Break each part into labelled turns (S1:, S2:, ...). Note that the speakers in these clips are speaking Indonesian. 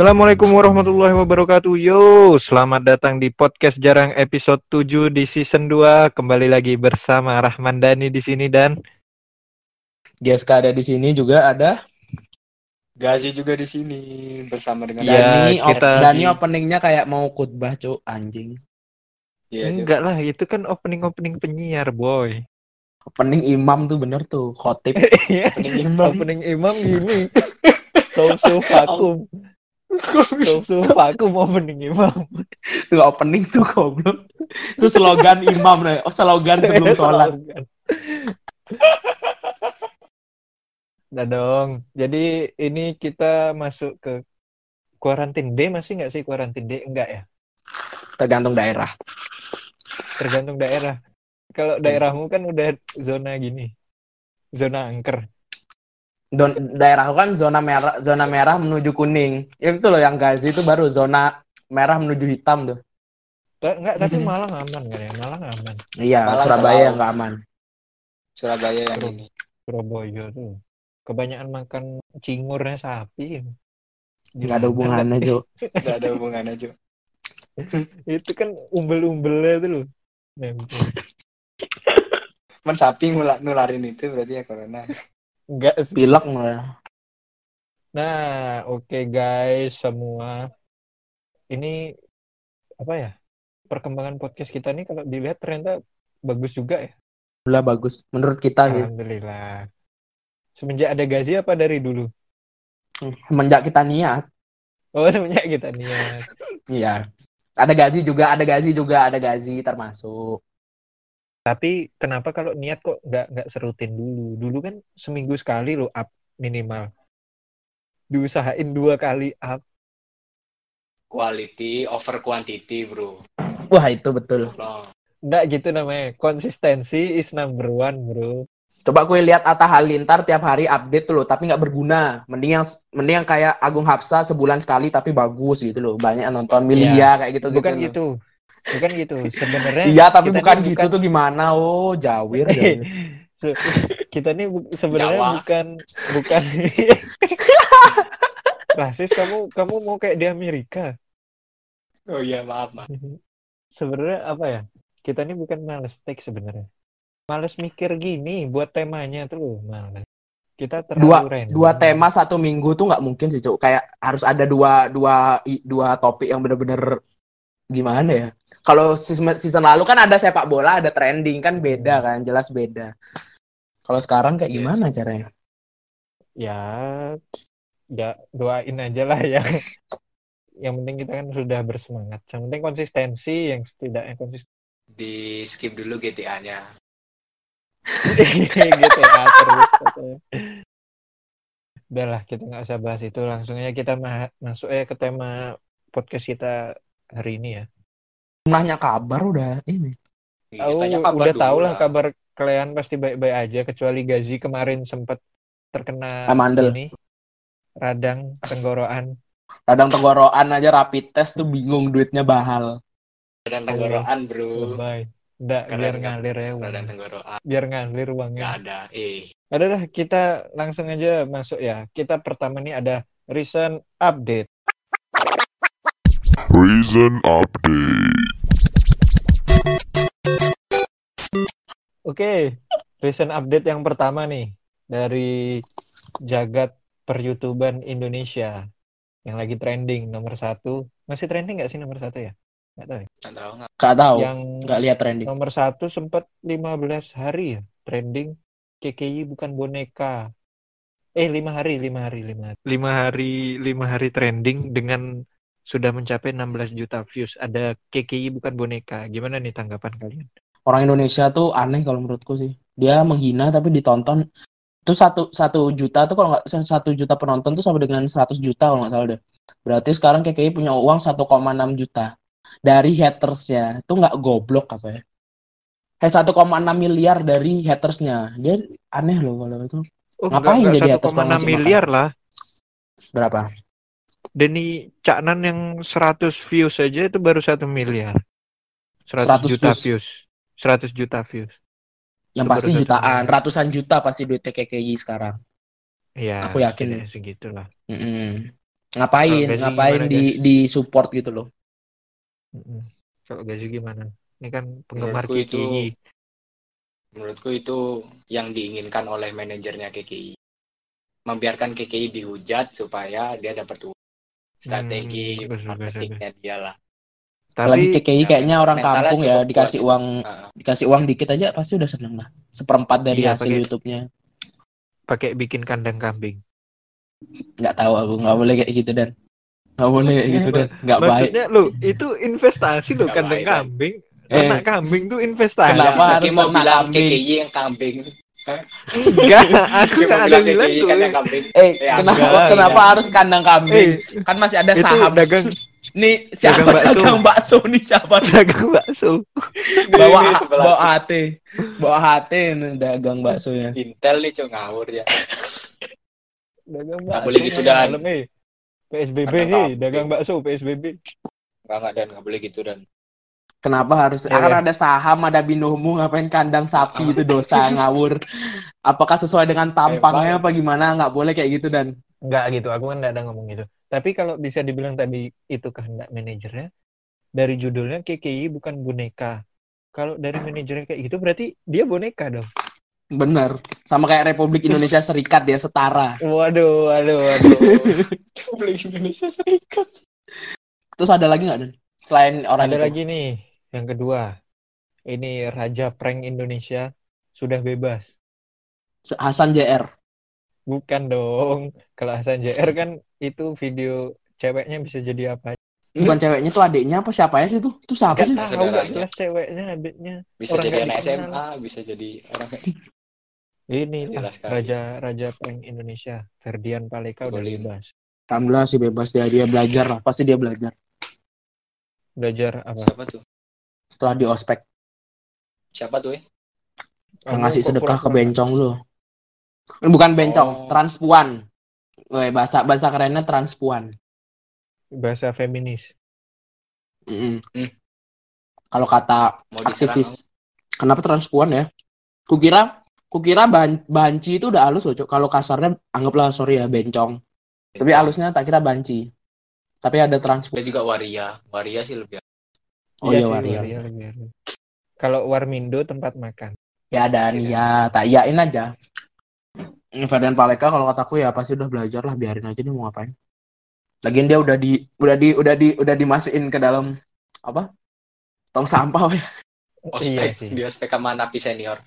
S1: Assalamualaikum warahmatullahi wabarakatuh. Yo, selamat datang di podcast Jarang episode 7 di season 2. Kembali lagi bersama Rahman Dani di sini dan
S2: GSK ada di sini juga ada
S3: Gazi juga di sini bersama dengan
S1: Ya,
S2: Dani.
S1: kita-
S2: Dani openingnya kayak mau khutbah cuk anjing.
S3: Iya, Cuk.
S1: enggak lah, itu kan opening-opening penyiar, boy.
S2: Opening imam tuh bener tuh khotib.
S1: Iya,
S3: Opening imam.
S1: opening imam gini. Sausu vakum.
S3: Kok bisa?
S1: Sausu vakum opening imam.
S2: tuh opening tuh goblok. Itu slogan imam nih. Oh slogan sebelum sholat.
S1: Nah dong. Jadi ini kita masuk ke kuarantin D masih nggak sih kuarantin D? Enggak ya?
S2: Tergantung daerah.
S1: Tergantung daerah. Kalau daerahmu kan udah zona gini. Zona angker.
S2: Don, daerah kan zona merah, zona merah menuju kuning. Ya, itu loh yang Gazi itu baru zona merah menuju hitam tuh.
S1: Enggak, tapi Malang aman kan ya? Malang aman.
S2: Iya,
S3: Malang
S2: Surabaya
S3: selalu.
S2: yang nggak aman.
S3: Surabaya yang ini.
S1: Surabaya tuh. Kebanyakan makan cingurnya sapi.
S2: Nggak ada hubungannya, Cuk.
S3: Gak ada hubungannya, Cuk.
S1: Itu kan umbel-umbelnya tuh loh.
S3: Man sapi nularin itu berarti ya corona.
S1: Enggak sih.
S2: Pilek malah.
S1: Nah, oke guys semua. Ini apa ya? Perkembangan podcast kita nih kalau dilihat ternyata bagus juga ya.
S2: Alhamdulillah bagus. Menurut kita sih.
S1: Alhamdulillah. Semenjak ada gaji apa dari dulu?
S2: Semenjak kita niat.
S1: Oh, semenjak kita niat.
S2: Iya. Ada gaji juga, ada gaji juga, ada gaji termasuk.
S1: Tapi kenapa kalau niat kok nggak nggak serutin dulu? Dulu kan seminggu sekali lo up minimal. Diusahain dua kali up.
S3: Quality over quantity, Bro.
S2: Wah, itu betul.
S1: Nggak gitu namanya. Konsistensi is number one, bro.
S2: Coba gue lihat Atta Halilintar tiap hari update tuh loh, tapi nggak berguna. Mending yang mending yang kayak Agung Hapsa sebulan sekali tapi bagus gitu loh. Banyak yang nonton Milia kayak gitu
S1: Bukan
S2: gitu.
S1: gitu. Bukan gitu. Sebenarnya
S2: Iya, tapi bukan gitu tuh gimana? Oh, jawir. jawir.
S1: Se- kita nih bu- sebenarnya
S3: Jawa.
S1: bukan bukan rasis kamu kamu mau kayak di Amerika
S3: Oh iya, maaf, maaf.
S1: sebenarnya apa ya kita nih bukan males take sebenarnya males mikir gini buat temanya tuh males kita terlalu
S2: dua
S1: random.
S2: dua tema satu minggu tuh nggak mungkin sih, Cuk. Kayak harus ada dua dua dua topik yang bener-bener gimana ya? Kalau season, lalu kan ada sepak bola, ada trending kan beda kan, jelas beda. Kalau sekarang kayak
S3: Yes.
S2: gimana caranya?
S1: ya ya doain aja lah ya yang penting kita kan sudah bersemangat yang penting konsistensi yang setidaknya konsisten
S3: Di skip dulu GTA-nya.
S1: GTA terus. Udahlah kita nggak usah bahas itu langsung aja kita ma- masuk ya ke tema podcast kita hari ini ya.
S2: Nanya kabar udah ini.
S3: Iya, tanya kabar
S1: udah
S3: dulu
S1: tahu lah kabar kalian pasti baik-baik aja kecuali Gazi kemarin sempat terkena
S2: Amandel.
S1: ini radang tenggorokan.
S2: Kadang tenggorokan aja rapid test tuh bingung duitnya bahal.
S3: Radang tenggorokan, Bro.
S1: Lebay. Nggak, biar ngalir ya uang.
S3: Radang tenggorokan.
S1: Biar ngalir uangnya.
S3: Nggak ada. Eh,
S1: Ada dah kita langsung aja masuk ya. Kita pertama nih ada recent update.
S4: Reason Update.
S1: Oke, recent update yang pertama nih dari jagat peryoutuban Indonesia yang lagi trending nomor satu. Masih trending nggak sih nomor satu ya? Nggak tahu. ya.
S3: nggak tahu nggak.
S2: Tahu,
S1: Yang
S2: nggak lihat trending.
S1: nomor satu sempat 15 hari ya trending. KKI bukan boneka. Eh lima hari, lima hari, lima hari. Lima hari, lima hari trending dengan sudah mencapai 16 juta views. Ada KKI bukan boneka. Gimana nih tanggapan kalian?
S2: Orang Indonesia tuh aneh kalau menurutku sih. Dia menghina tapi ditonton itu satu satu juta tuh kalau nggak satu juta penonton tuh sama dengan 100 juta kalau nggak salah deh. Berarti sekarang KKI punya uang 1,6 juta dari hatersnya. Itu nggak goblok apa ya? Kayak 1,6 miliar dari hatersnya. Dia aneh loh kalau itu.
S1: Oh,
S2: Ngapain
S1: nggak-
S2: jadi
S1: nggak
S2: haters kalau
S1: 1,6
S2: ngasih makan?
S1: miliar lah.
S2: Berapa?
S1: Denny Caknan yang 100 views saja itu baru satu miliar. 100,
S2: 100
S1: juta
S2: views.
S1: views. 100 juta views.
S2: Yang
S1: Itu
S2: pasti jutaan,
S1: miliar.
S2: ratusan juta pasti duitnya KKI sekarang.
S1: Ya,
S2: Aku yakin
S1: setidaknya segitulah.
S2: Mm-mm. Ngapain?
S1: Kalau gaji
S2: Ngapain di di support gitu loh.
S1: Kalau gaji gimana? Ini kan penggemar
S3: Menurutku itu
S1: KKI.
S3: menurutku itu yang diinginkan oleh manajernya KKI. Membiarkan KKI dihujat supaya dia dapat uang. Strategi
S1: Hmm,
S3: marketingnya dia lah.
S2: Apalagi
S1: Tapi
S2: KKI kayaknya orang kampung ya dikasih
S3: kuat.
S2: uang
S3: Heeh.
S2: dikasih uang dikit aja pasti udah seneng lah. Seperempat dari
S1: Iya,
S2: hasil YouTube-nya.
S1: pakai bikin kandang kambing.
S2: Nggak tahu aku nggak boleh kayak gitu dan nggak boleh kayak gitu dan nggak baik.
S1: Maksudnya lu itu investasi lu kandang
S3: baik,
S1: kambing.
S2: Eh.
S1: Ternak kambing tuh investasi.
S2: Kenapa harus
S3: mau bilang
S2: kambing?
S3: KKI yang kambing.
S1: Enggak, aku
S3: Dia
S1: nggak
S3: mau
S1: ada
S3: bilang
S1: tuh.
S3: kandang kambing.
S2: Eh,
S3: Ya,
S2: kenapa
S1: enggak,
S2: kenapa
S3: enggak.
S2: harus kandang kambing?
S1: Eh,
S2: Kan masih ada
S1: itu
S2: saham.
S1: dagang
S2: Nih siapa
S1: dagang bakso.
S2: dagang bakso nih siapa?
S1: dagang bakso.
S2: bawa bawa HT. Bawa HT nih dagang baksonya.
S3: Intel nih cok ngawur ya.
S1: Dagang
S3: Nggak
S1: bakso.
S3: boleh gitu, Dan.
S1: malam, eh. PSBB
S3: kambing.
S1: dagang bakso PSBB.
S3: Enggak enggak dan enggak boleh gitu dan.
S2: Kenapa harus
S1: Ya,
S2: akan
S1: ya.
S2: ada saham, ada binomo, ngapain kandang sapi itu dosa ngawur. Apakah sesuai dengan tampangnya apa gimana? Nggak boleh kayak gitu dan
S1: Enggak gitu, aku kan enggak ada ngomong gitu. Tapi kalau bisa dibilang tadi itu kehendak manajernya, dari judulnya KKI bukan boneka. Kalau dari manajernya kayak gitu berarti dia boneka dong.
S2: bener. Sama kayak Republik Indonesia Serikat ya setara.
S1: Waduh, waduh, waduh.
S3: Republik Indonesia Serikat.
S2: Terus ada lagi nggak dan? Selain orang
S1: Ada
S2: itu.
S1: lagi nih, yang kedua. Ini Raja Prank Indonesia sudah bebas.
S2: Hasan JR.
S1: Bukan dong. Kalau Hasan JR kan itu video ceweknya bisa jadi apa?
S2: Bukan ceweknya tuh adiknya apa siapa ya sih tuh? Itu siapa
S1: Nggak
S2: sih?
S1: Tahu
S3: saudaranya.
S1: jelas ceweknya, adiknya.
S3: Bisa
S1: Orang
S3: jadi anak
S1: dikenal.
S3: SMA, bisa jadi orang
S1: Ini
S3: Jelas.
S1: Raja Raja Prank Indonesia, Ferdian Paleka udah bebas.
S2: Alhamdulillah sih bebas dia dia belajar lah. Pasti dia belajar.
S1: Belajar apa?
S3: Siapa tuh?
S2: Setelah di ospek
S3: Siapa tuh eh?
S2: yang ngasih sedekah ke bencong lu. Eh, Bukan bencong,
S3: Oh.
S2: transpuan. Weh, bahasa bahasa kerennya transpuan.
S1: bahasa feminis.
S2: Mm-mm.
S3: Hmm.
S2: Kalau kata
S3: Mau diserang
S2: aktivis, kenapa transpuan ya? Kukira kukira ban, banci itu udah halus loh, Cok. Kalau kasarnya anggaplah sorry ya bencong. Tapi halusnya tak kira banci. Tapi ada transpuan.
S3: Ada juga waria. Waria sih lebih.
S2: Oh iya waria.
S1: waria lebih halus. Kalau Warmindo tempat makan.
S2: Ya dan ya tak yain aja. Ferdian Paleka kalau kataku ya pasti udah belajar lah biarin aja dia mau ngapain. Lagian dia udah di udah di udah di udah dimasukin ke dalam apa? Tong sampah ya.
S3: Ospek,
S1: Iya sih.
S3: di ospek sama napi senior.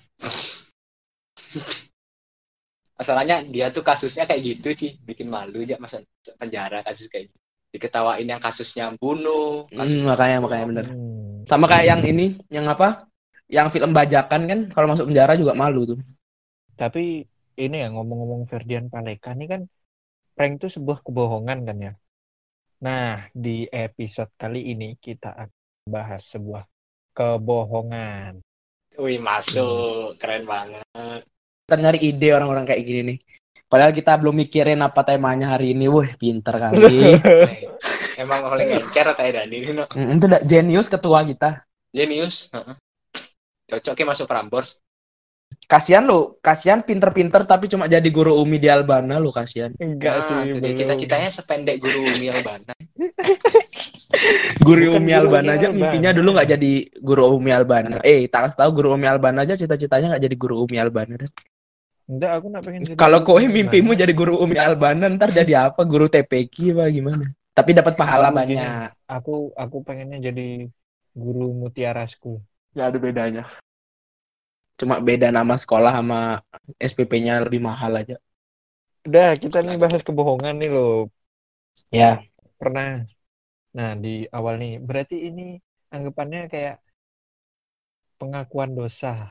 S3: Masalahnya dia tuh kasusnya kayak gitu sih, bikin malu aja masa penjara kasus kayak gitu. Diketawain yang kasusnya bunuh, kasus
S2: Hmm, makanya makanya bener.
S1: Hmm.
S2: Sama kayak yang ini, yang apa? Yang film bajakan kan kalau masuk penjara juga malu tuh.
S1: Tapi ini ya ngomong-ngomong Ferdian Paleka ini kan prank itu sebuah kebohongan kan ya. Nah, di episode kali ini kita akan bahas sebuah kebohongan.
S3: Wih masuk, keren banget.
S2: Kita nyari ide orang-orang kayak gini nih. Padahal kita belum mikirin apa temanya hari ini. Wah, pinter kali.
S3: Emang paling encer atau Dani ini no?
S2: Hmm, itu udah jenius ketua kita.
S3: Jenius. Heeh. Cocok ya masuk Prambors.
S2: Kasihan lo, kasihan pinter-pinter tapi cuma jadi guru Umi di Albana lo kasihan.
S1: Enggak
S3: Nah,
S1: sih,
S3: itu cita-citanya sependek guru Umi Albana.
S2: Guru
S1: Bukan
S2: Umi Albana aja
S1: Albana.
S2: mimpinya dulu nggak jadi guru Umi Albana. Eh, tak kasih tahu guru Umi Albana aja cita-citanya nggak jadi guru Umi Albana.
S1: Enggak, aku nggak pengen jadi
S2: Kalau kowe mimpimu jadi guru Umi Albana ntar jadi apa? Guru TPQ apa gimana? Tapi dapat pahala
S1: Aku gini.
S2: banyak.
S1: aku aku pengennya jadi guru Mutiara School.
S2: Nggak ada bedanya. Cuma beda nama sekolah sama SPP-nya lebih mahal aja.
S1: Udah, kita nih bahas kebohongan nih loh.
S2: Ya.
S1: Pernah. Nah, di awal nih, berarti ini anggapannya kayak pengakuan dosa.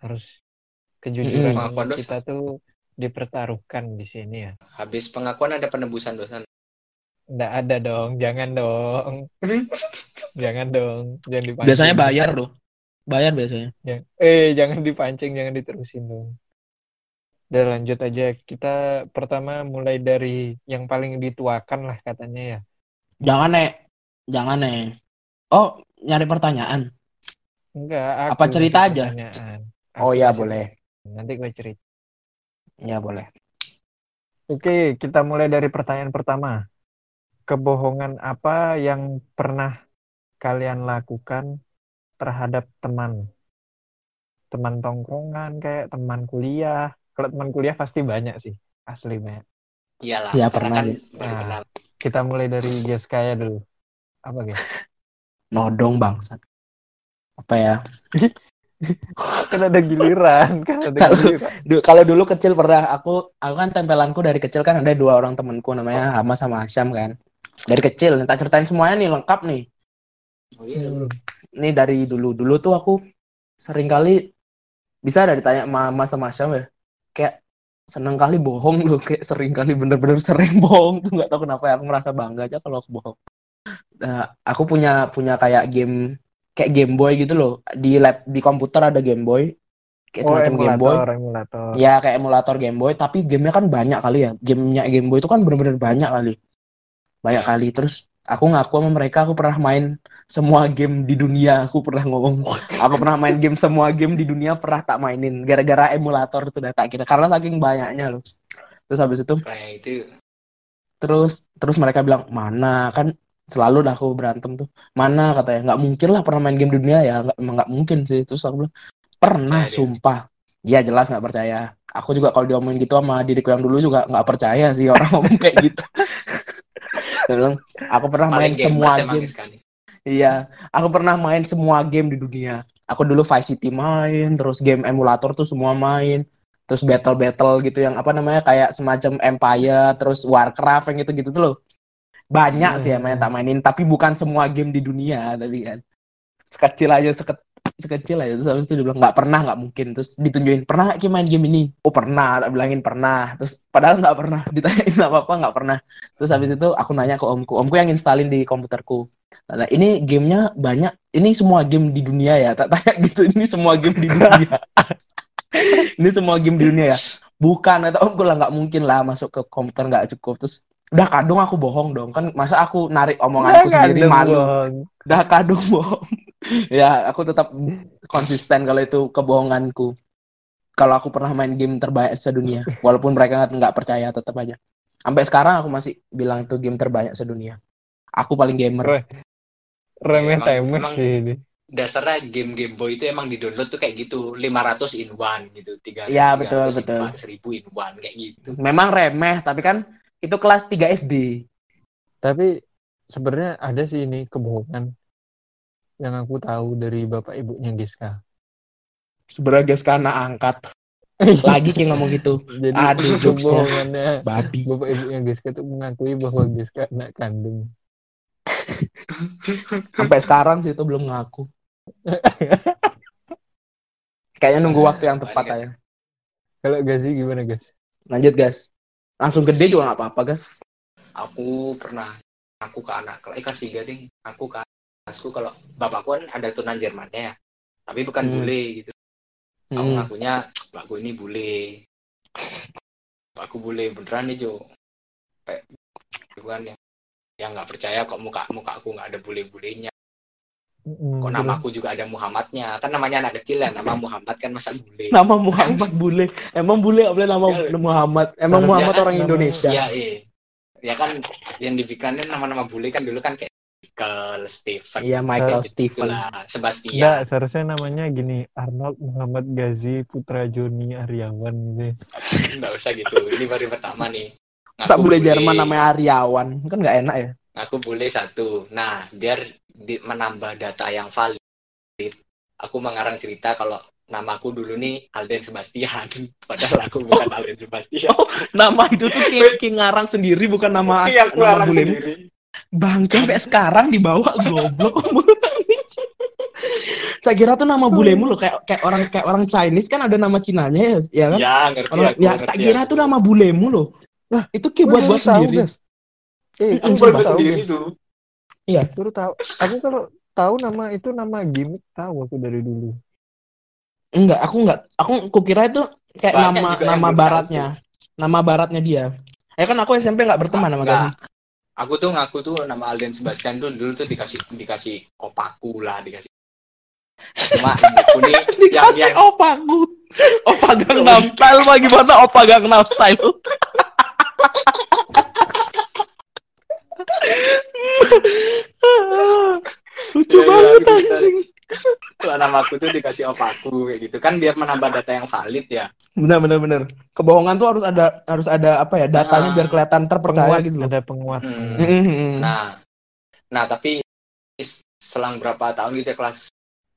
S1: Harus kejujuran
S3: Mm-mm. Pengakuan dosa.
S1: kita tuh dipertaruhkan di sini ya.
S3: Habis pengakuan ada penebusan dosa.
S1: Nggak ada dong, jangan dong. jangan dong, jangan dipancing.
S2: Biasanya bayar loh. Bayar biasanya.
S1: Jangan- eh, jangan dipancing, jangan diterusin dong. Udah lanjut aja. Kita pertama mulai dari yang paling dituakan lah katanya ya.
S2: Jangan, Nek. Jangan, Nek. Oh, nyari pertanyaan.
S1: Enggak, aku
S2: Apa cerita aja?
S1: pertanyaan.
S2: Oh,
S1: Aku
S2: iya, boleh.
S1: Nanti gue cerita.
S2: Ya, boleh.
S1: Oke, kita mulai dari pertanyaan pertama. kebohongan apa yang pernah kalian lakukan terhadap teman? Teman tongkrongan kayak teman kuliah. Kalau teman kuliah pasti banyak sih, asli banyak.
S3: Iyalah,
S2: Ya, pernah,
S3: kan
S1: Nah. Kita mulai dari Geskaya dulu. Apa guys?
S2: Nodong bangsat. Apa ya?
S1: kan ada giliran, kan ada
S2: Kalau-
S1: giliran.
S2: Du- kalau dulu kecil pernah aku aku kan tempelanku dari kecil kan ada dua orang temanku namanya Hama sama Hasyam kan. Dari kecil, nih, tak ceritain semuanya nih lengkap nih.
S3: Oh, iya.
S2: Ini dari dulu dulu tuh aku sering kali bisa ada ditanya Mama sama Hasyam ya. Kayak seneng kali bohong loh, kayak sering kali bener-bener sering bohong tuh nggak tahu kenapa ya aku merasa bangga aja kalau aku bohong. Nah, aku punya punya kayak game kayak Game Boy gitu loh. Di lab di komputer ada Game Boy. Kayak
S1: Oh,
S2: semacam Game Boy.
S1: emulator.
S2: Ya kayak emulator Game Boy, tapi gamenya kan banyak kali ya. Gamenya Game Boy itu kan bener-bener banyak kali. Banyak
S3: Ya.
S2: kali. Terus aku ngaku sama mereka aku pernah main semua game di dunia. Aku pernah ngomong, aku pernah main game semua game di dunia pernah tak mainin. Gara-gara emulator itu udah tak kira. Karena saking banyaknya loh. Terus habis itu,
S3: itu
S2: terus terus mereka bilang mana kan selalu dah aku berantem tuh. Mana katanya nggak mungkin lah pernah main game di dunia ya nggak nggak mungkin sih. Terus aku bilang pernah
S3: Percaya dia.
S2: sumpah. Iya jelas nggak percaya. Aku juga kalau diomongin gitu sama diriku yang dulu juga nggak percaya sih orang ngomong kayak gitu. Dia bilang aku pernah main
S3: paling gamers
S2: semua
S3: emang
S2: game.
S3: sekali.
S2: iya aku pernah main semua game di dunia. Aku dulu Vice City main terus game emulator tuh semua main. Terus battle battle gitu yang apa namanya kayak semacam Empire terus Warcraft yang gitu gitu tuh loh banyak sih emang yang tak mainin. Tapi bukan semua game di dunia tapi kan. Sekecil aja seket, sekecil aja. Terus habis itu dia bilang nggak pernah nggak mungkin. Terus ditunjukin pernah Ki main game ini? Oh pernah tak bilangin pernah. Terus padahal nggak pernah. Ditanyain apa apa nggak pernah. Terus habis itu aku nanya ke omku omku yang installin di komputerku. Tanya, ini gamenya banyak. Ini semua game di dunia ya? Tak tanya gitu ini semua game di dunia. Ini semua game di dunia ya? Bukan. Atau omku lah nggak mungkin lah masuk ke komputer nggak cukup. Terus udah kadung aku bohong dong. Kan masa aku narik omonganku
S1: Jangan
S2: sendiri malu.
S1: Bang.
S2: udah kadung bohong. Ya aku tetap konsisten kalau itu kebohonganku. Kalau aku pernah main game terbanyak sedunia. Walaupun mereka nggak percaya tetap aja. Sampai sekarang aku masih bilang itu game terbanyak sedunia. Aku paling gamer.
S1: Re- Remeh temeh
S3: emang-
S1: sih ini.
S3: Dasarnya game Game Boy itu emang di download tuh kayak gitu. 500 in one gitu. tiga
S2: Iya,
S3: 300
S2: betul,
S3: in
S2: betul.
S3: one, 1000 in one kayak gitu.
S2: Memang remeh tapi kan itu kelas 3 SD
S1: Tapi sebenarnya ada sih ini kebohongan yang aku tahu dari bapak ibunya Giska.
S2: sebenarnya guys karena angkat lagi kayak ngomong gitu
S1: Jadi
S2: Ada jokesnya.
S1: kebohongannya
S2: babi
S1: bapak ibunya Giska tuh mengakui bahwa Giska anak kandung.
S2: sampai sekarang sih itu belum ngaku kayaknya nunggu waktu yang tepat aja
S1: Kalau Gazi gimana guys?
S2: lanjut guys langsung gede juga nggak apa-apa guys
S3: aku pernah aku ke anak kelas eh, kelas tiga ding. Aku ke kelasku kalau bapakku kan ada turunan Jermannya ya tapi bukan
S2: Hmm.
S3: bule gitu. Aku
S2: Hmm.
S3: ngakunya bapakku ini bule. Bapakku bule beneran nih Jo. Kayak kan yang nggak percaya kok muka muka aku nggak ada bule-bulenya kok
S1: terus?
S3: namaku juga ada Muhammadnya? Kan namanya anak kecil ya nama Muhammad kan masa bule.
S2: Nama Muhammad bule. Emang bule nggak boleh nama
S3: Ya.
S2: Muhammad? Emang Muhammad
S3: kan
S2: orang
S1: nama-
S2: Indonesia?
S3: Ya eh ya kan yang dipikirannya nama-nama bule kan dulu kan kayak Michael Stephen
S2: iya Michael Stephen
S3: Sebastian.
S1: Enggak, seharusnya namanya gini Arnold Muhammad Gazi Putra Joni Aryawan gitu.
S3: nggak usah gitu ini baru pertama nih.
S2: Masa bule Jerman namanya Aryawan? Kan nggak enak ya?
S3: Aku boleh satu. Nah biar di, menambah data yang valid. Aku mengarang cerita kalau namaku dulu nih Alden Sebastian padahal aku bukan Alden Sebastian.
S2: Nama itu tuh kayak, kayak ngarang sendiri bukan nama
S3: Iya, aku
S2: nama
S3: sendiri.
S2: Bangke sampai sekarang dibawa goblok. Tak kira tuh nama bulemu loh kayak kayak orang kayak orang Chinese kan ada nama Cinanya ya, ya kan?
S3: Ya ngerti
S2: Orang-
S3: aku
S2: ya
S3: ngerti
S2: tak kira
S3: aku.
S2: tuh nama bulemu loh.
S1: Lah,
S2: itu kayak buat buat sendiri.
S1: Eh, aku
S3: buat sendiri
S1: guys.
S3: Tuh
S1: Baru tahu. Aku kalau tahu nama itu nama gimmick tahu aku dari dulu.
S2: enggak aku enggak aku kukira itu kayak
S3: Banyak
S2: nama nama baratnya. nama baratnya dia. Ya kan aku SMP nggak berteman sama
S3: Enggak.
S2: Gazi
S3: aku tuh ngaku tuh nama Alden Sebastian tuh dulu tuh dikasih dikasih opaku lah dikasih. Cuma nih yang
S2: dikasih
S3: yang
S2: opa aku opa Gangnam Style mah gimana opa Gangnam Style Lucu
S3: Iya, iya,
S2: banget
S3: aku bisa.
S2: anjing.
S3: Kalau namaku tuh dikasih opaku kayak gitu kan biar menambah data yang valid ya.
S2: Benar benar benar. Kebohongan tuh harus ada harus ada apa ya datanya
S3: Ah.
S2: biar kelihatan terpercaya
S1: penguat
S2: gitu loh.
S1: ada penguat
S3: Hmm.
S2: Mm-mm.
S3: Nah, nah tapi selang berapa tahun gitu ya kelas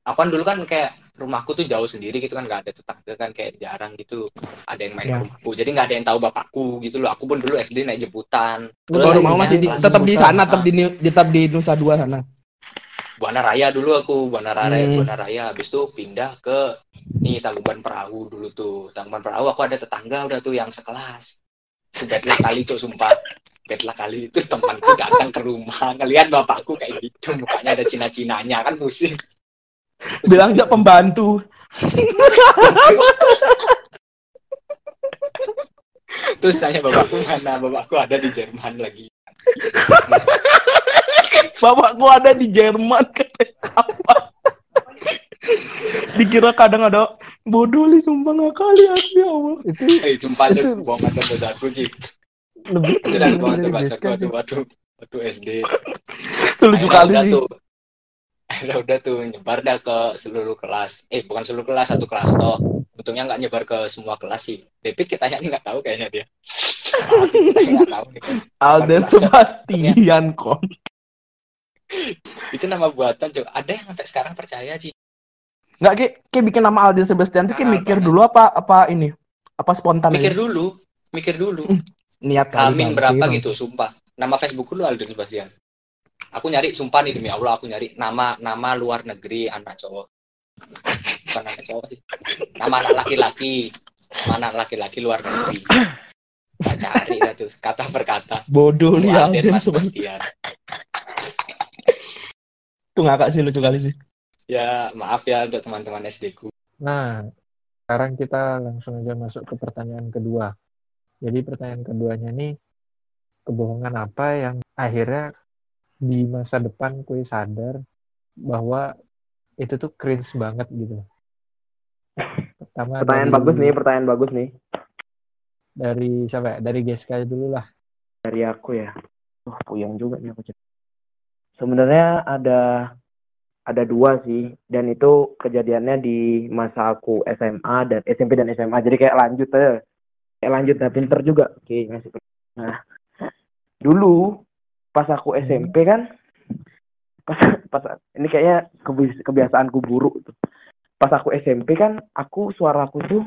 S3: aku kan dulu kan kayak rumahku tuh jauh sendiri gitu kan nggak ada tetangga kan kayak jarang gitu. Ada yang main
S2: Ya.
S3: ke rumahku. Jadi nggak ada yang tahu bapakku gitu loh. Aku pun dulu SD naik jemputan.
S2: Oh,
S3: Terus
S2: rumah
S3: akhirnya
S2: masih di, tetap di sana, tetap
S3: Ah.
S2: di, di tetap di Nusa Dua sana.
S3: Buana Raya dulu aku Buana Raya
S2: Hmm.
S3: Buana Raya. Habis itu pindah ke nih Tangkuban Perahu dulu tuh. Tangkuban Perahu aku ada tetangga udah tuh yang sekelas. Tuh betlak kali cok sumpah. Betlak kali itu temanku datang ke rumah. Ngelihat bapakku kayak gitu mukanya ada cina-cinanya kan pusing
S2: Bilang aja pembantu.
S3: terus tanya bapakku mana bapakku ada di Jerman lagi
S2: Bapakku ada di Jerman katanya apa? Dikira kadang ada bodoh li sumpah nggak kali asli ya Allah.
S1: itu
S3: eh sumpah itu bohongan terbasaku Cik
S1: lebih
S3: itu dari
S1: dari
S3: terbasaku
S1: Deska
S3: waktu waktu waktu SD
S2: Itu lucu kali sih.
S3: tuh akhirnya udah tuh nyebar dah ke seluruh kelas. Eh bukan seluruh kelas satu kelas toh. Untungnya nggak nyebar ke semua kelas sih. David kitanya nih nggak tahu kayaknya dia. Kita nggak tahu nih.
S2: Alden Sebastian kon.
S3: itu nama buatan coba ada yang sampai sekarang percaya sih
S2: Nggak kayak, kayak bikin nama Alden Sebastian tuh kayak
S3: Parah
S2: mikir
S3: banget.
S2: dulu apa apa ini? Apa spontan
S3: mikir dulu. Mikir dulu.
S2: Niat kali,
S3: Amin
S2: Bang.
S3: berapa gitu sumpah. Nama Facebook lu Alden Sebastian aku nyari sumpah nih demi Allah aku nyari nama nama luar negeri anak cowok. Bukan anak cowok sih. Nama anak laki-laki. Nama anak laki-laki luar negeri. Tak cari dah tuh kata per kata.
S2: Bodoh
S3: Alden
S2: Alden
S3: Mas
S2: Tuh ngakak sih lucu kali sih.
S3: ya maaf ya untuk teman-teman SD ku.
S1: Nah, sekarang kita langsung aja masuk ke pertanyaan kedua. Jadi pertanyaan keduanya nih, kebohongan apa yang akhirnya di masa depan kue sadar bahwa itu tuh cringe banget gitu. Pertama
S5: Pertanyaan
S1: dari,
S5: bagus nih, pertanyaan bagus nih
S1: Dari siapa ya? Dari Geska dulu lah.
S5: dari aku ya. Oh, puyeng juga nih aku. cerita. Sebenarnya ada ada dua sih dan itu kejadiannya di masa aku SMA dan SMP dan SMA. Jadi kayak lanjut aja. Kayak lanjut dan pinter juga. Oke, masih Nah, dulu pas aku SMP kan pas, pas ini kayaknya kebi- kebiasaanku buruk tuh. Pas aku SMP kan aku suaraku tuh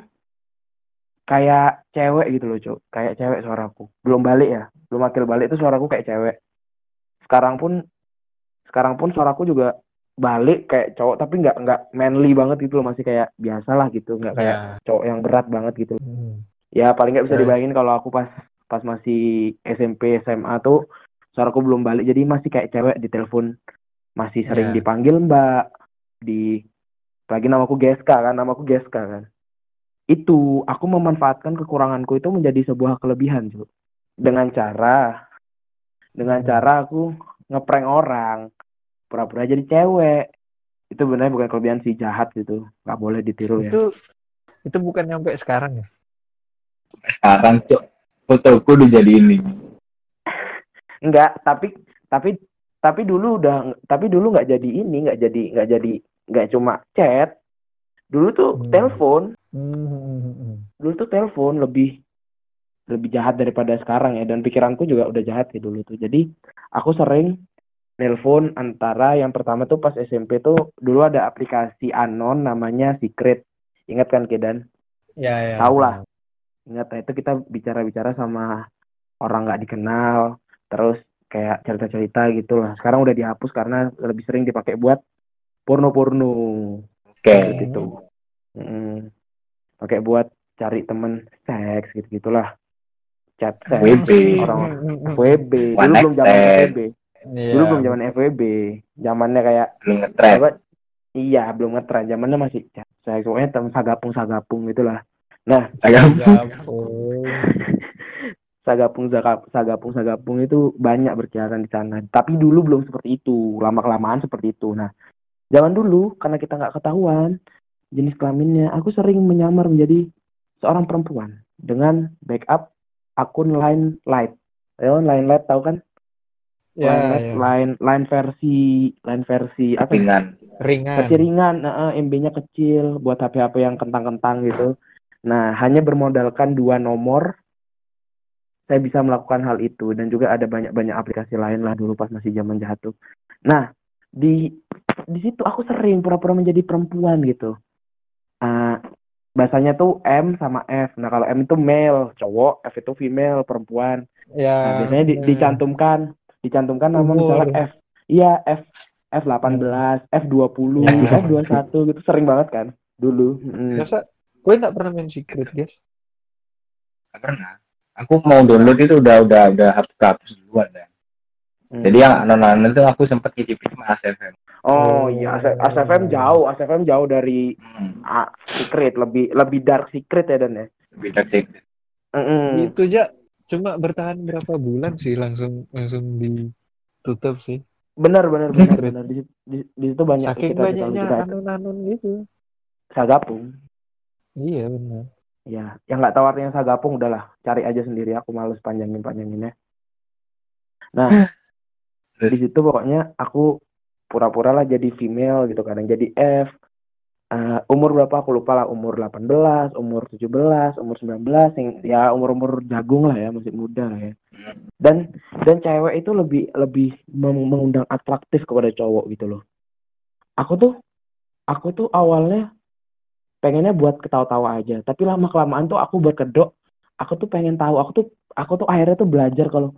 S5: kayak cewek gitu loh, Cok. Kayak cewek suaraku. Belum balik ya. Belum akil balik itu suaraku kayak cewek. Sekarang pun sekarang pun suaraku juga balik kayak cowok tapi nggak nggak manly banget gitu loh masih kayak biasa lah gitu nggak kayak
S1: Ya.
S5: cowok yang berat banget gitu
S1: Hmm.
S5: ya paling nggak bisa
S1: Ya.
S5: dibayangin kalau aku pas pas masih SMP SMA tuh suaraku belum balik jadi masih kayak cewek di telepon. Masih sering
S1: Ya.
S5: dipanggil mbak. Di lagi namaku Geska kan namaku Geska kan. Itu aku memanfaatkan kekuranganku itu menjadi sebuah kelebihan cuy dengan cara dengan
S1: Hmm.
S5: cara aku ngeprank orang pura-pura jadi cewek. Itu benar bukan kelebihan sih jahat gitu. Nggak boleh ditiru ya.
S1: Itu itu bukan nyampe sekarang ya?
S6: sekarang cok fotoku udah jadi ini
S5: Enggak, tapi tapi tapi dulu udah tapi dulu nggak jadi ini, nggak jadi nggak jadi nggak cuma chat. Dulu tuh
S1: Hmm.
S5: telepon,
S1: Hmm,
S5: dulu tuh telepon lebih lebih jahat daripada sekarang ya dan pikiranku juga udah jahat ya dulu tuh. Jadi aku sering nelpon antara yang pertama tuh pas SMP tuh dulu ada aplikasi anon namanya Secret. Ingat kan Kedan?
S1: Ya, ya.
S5: Tahu lah. Ingat nah, itu kita bicara-bicara sama orang nggak dikenal, terus kayak cerita-cerita gitu lah. Sekarang udah dihapus karena lebih sering dipakai buat porno-porno
S6: oke
S5: gitu. Mm. Pakai buat cari temen seks gitu gitulah. Chat seks
S6: FWB.
S5: orang
S1: Hmm, hmm, hmm.
S5: FWB. Dulu belum zaman. FWB.
S1: Iya.
S5: Dulu belum zaman FWB. Zamannya kayak
S6: belum ngetrend
S5: apa? Iya, belum ngetren. Zamannya masih chat seks. Pokoknya temen sagapung-sagapung gitulah. Nah,
S6: agak
S1: Gabung.
S5: sagapung sagap- sagapung sagapung itu banyak berkeliaran di sana tapi dulu belum seperti itu lama kelamaan seperti itu nah zaman dulu karena kita nggak ketahuan jenis kelaminnya aku sering menyamar menjadi seorang perempuan dengan backup akun line light Ayo, line light tahu kan
S1: Ya,
S5: line,
S1: ya.
S5: line line versi line versi apa ya?
S6: Ringan.
S1: Ringan.
S5: versi ringan, eh, MB-nya kecil buat HP-HP yang kentang-kentang gitu. Nah, hanya bermodalkan dua nomor, saya bisa melakukan hal itu dan juga ada banyak-banyak aplikasi lain lah dulu pas masih zaman jahat tuh. Nah, di di situ aku sering pura-pura menjadi perempuan gitu. Ah, bahasanya tuh M sama F. Nah, kalau M itu male, cowok, F itu female, perempuan.
S1: Ya.
S5: Nah, biasanya di-
S1: bener.
S5: dicantumkan, dicantumkan nama
S1: Umur.
S5: misalnya F. Iya, F F18, F20, F21 gitu sering banget kan dulu. Mm.
S1: Masa gue nggak pernah main secret, guys?
S6: Nggak pernah. Aku mau download itu udah udah udah hapus hapus duluan ya.
S5: Mm.
S6: Jadi yang anon itu aku sempat kicipin sama ASFM.
S5: Oh iya, AS- ASFM jauh, ASFM jauh dari
S6: Hmm,
S5: ah, secret, lebih lebih dark secret ya Dan ya.
S6: beda sih.
S5: Mm-mm.
S1: Itu aja cuma bertahan berapa bulan sih langsung langsung ditutup sih.
S5: Benar benar benar
S1: Secret.
S5: benar di, di, di situ banyak
S1: Saking
S5: kita
S1: banyaknya
S5: kita
S1: anon-anon gitu.
S5: sagapung.
S1: Iya benar.
S5: Ya, yang nggak tahu artinya sagapung udahlah. Cari aja sendiri. Aku males panjangin panjanginnya. Nah, di situ pokoknya aku pura-pura lah jadi female gitu kadang jadi F. Eh, umur berapa? Aku lupa lah. Umur 18 umur 17 umur 19 yang ya umur-umur jagung lah ya. Masih muda lah ya. Dan dan cewek itu lebih lebih meng- mengundang atraktif kepada cowok gitu loh. Aku tuh aku tuh awalnya pengennya buat ketawa-tawa aja tapi lama kelamaan tuh aku berkedok aku tuh pengen tahu aku tuh aku tuh akhirnya tuh belajar kalau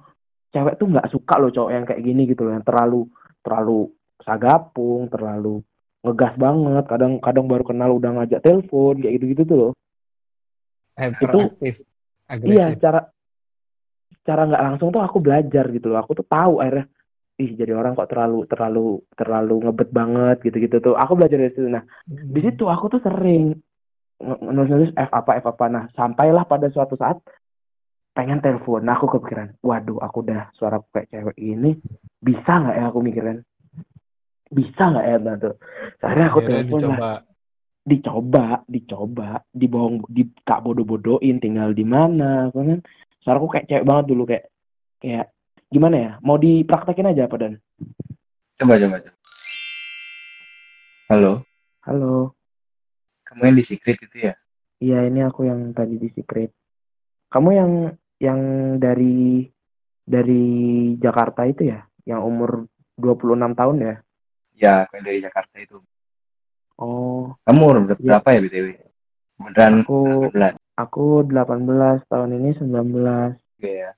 S5: cewek tuh nggak suka loh cowok yang kayak gini gitu loh yang terlalu terlalu sagapung terlalu ngegas banget kadang kadang baru kenal udah ngajak telepon kayak gitu gitu tuh loh
S1: Hyperaktif.
S5: iya
S1: Agresif.
S5: cara cara nggak langsung tuh aku belajar gitu loh aku tuh tahu akhirnya ih jadi orang kok terlalu terlalu terlalu ngebet banget gitu gitu tuh. Aku belajar dari situ. Nah di situ aku tuh sering nulis-nulis F apa F apa. Nah sampailah pada suatu saat pengen telepon. Nah aku kepikiran waduh aku udah suara kayak cewek ini bisa nggak ya aku mikirin? Bisa nggak ya? Nah tuh. Akhirnya aku
S1: Akhirnya
S5: telepon lah
S1: dicoba.
S5: dicoba dibohong di tak bodoh-bodohin tinggal di mana? Aku kan suaraku kayak cewek banget dulu kayak kayak gimana ya mau dipraktekin aja apa dan
S6: coba coba coba. Halo,
S5: halo
S6: kamu yang di secret itu ya?
S5: iya ini aku yang tadi di secret kamu yang yang dari dari Jakarta itu ya yang umur 26 tahun ya
S6: Ya, aku yang dari Jakarta itu.
S5: oh
S6: Kamu umur
S5: Iya.
S6: berapa ya BTW? Beneran
S5: aku
S6: 18
S5: aku 18 tahun ini 19
S6: juga ya.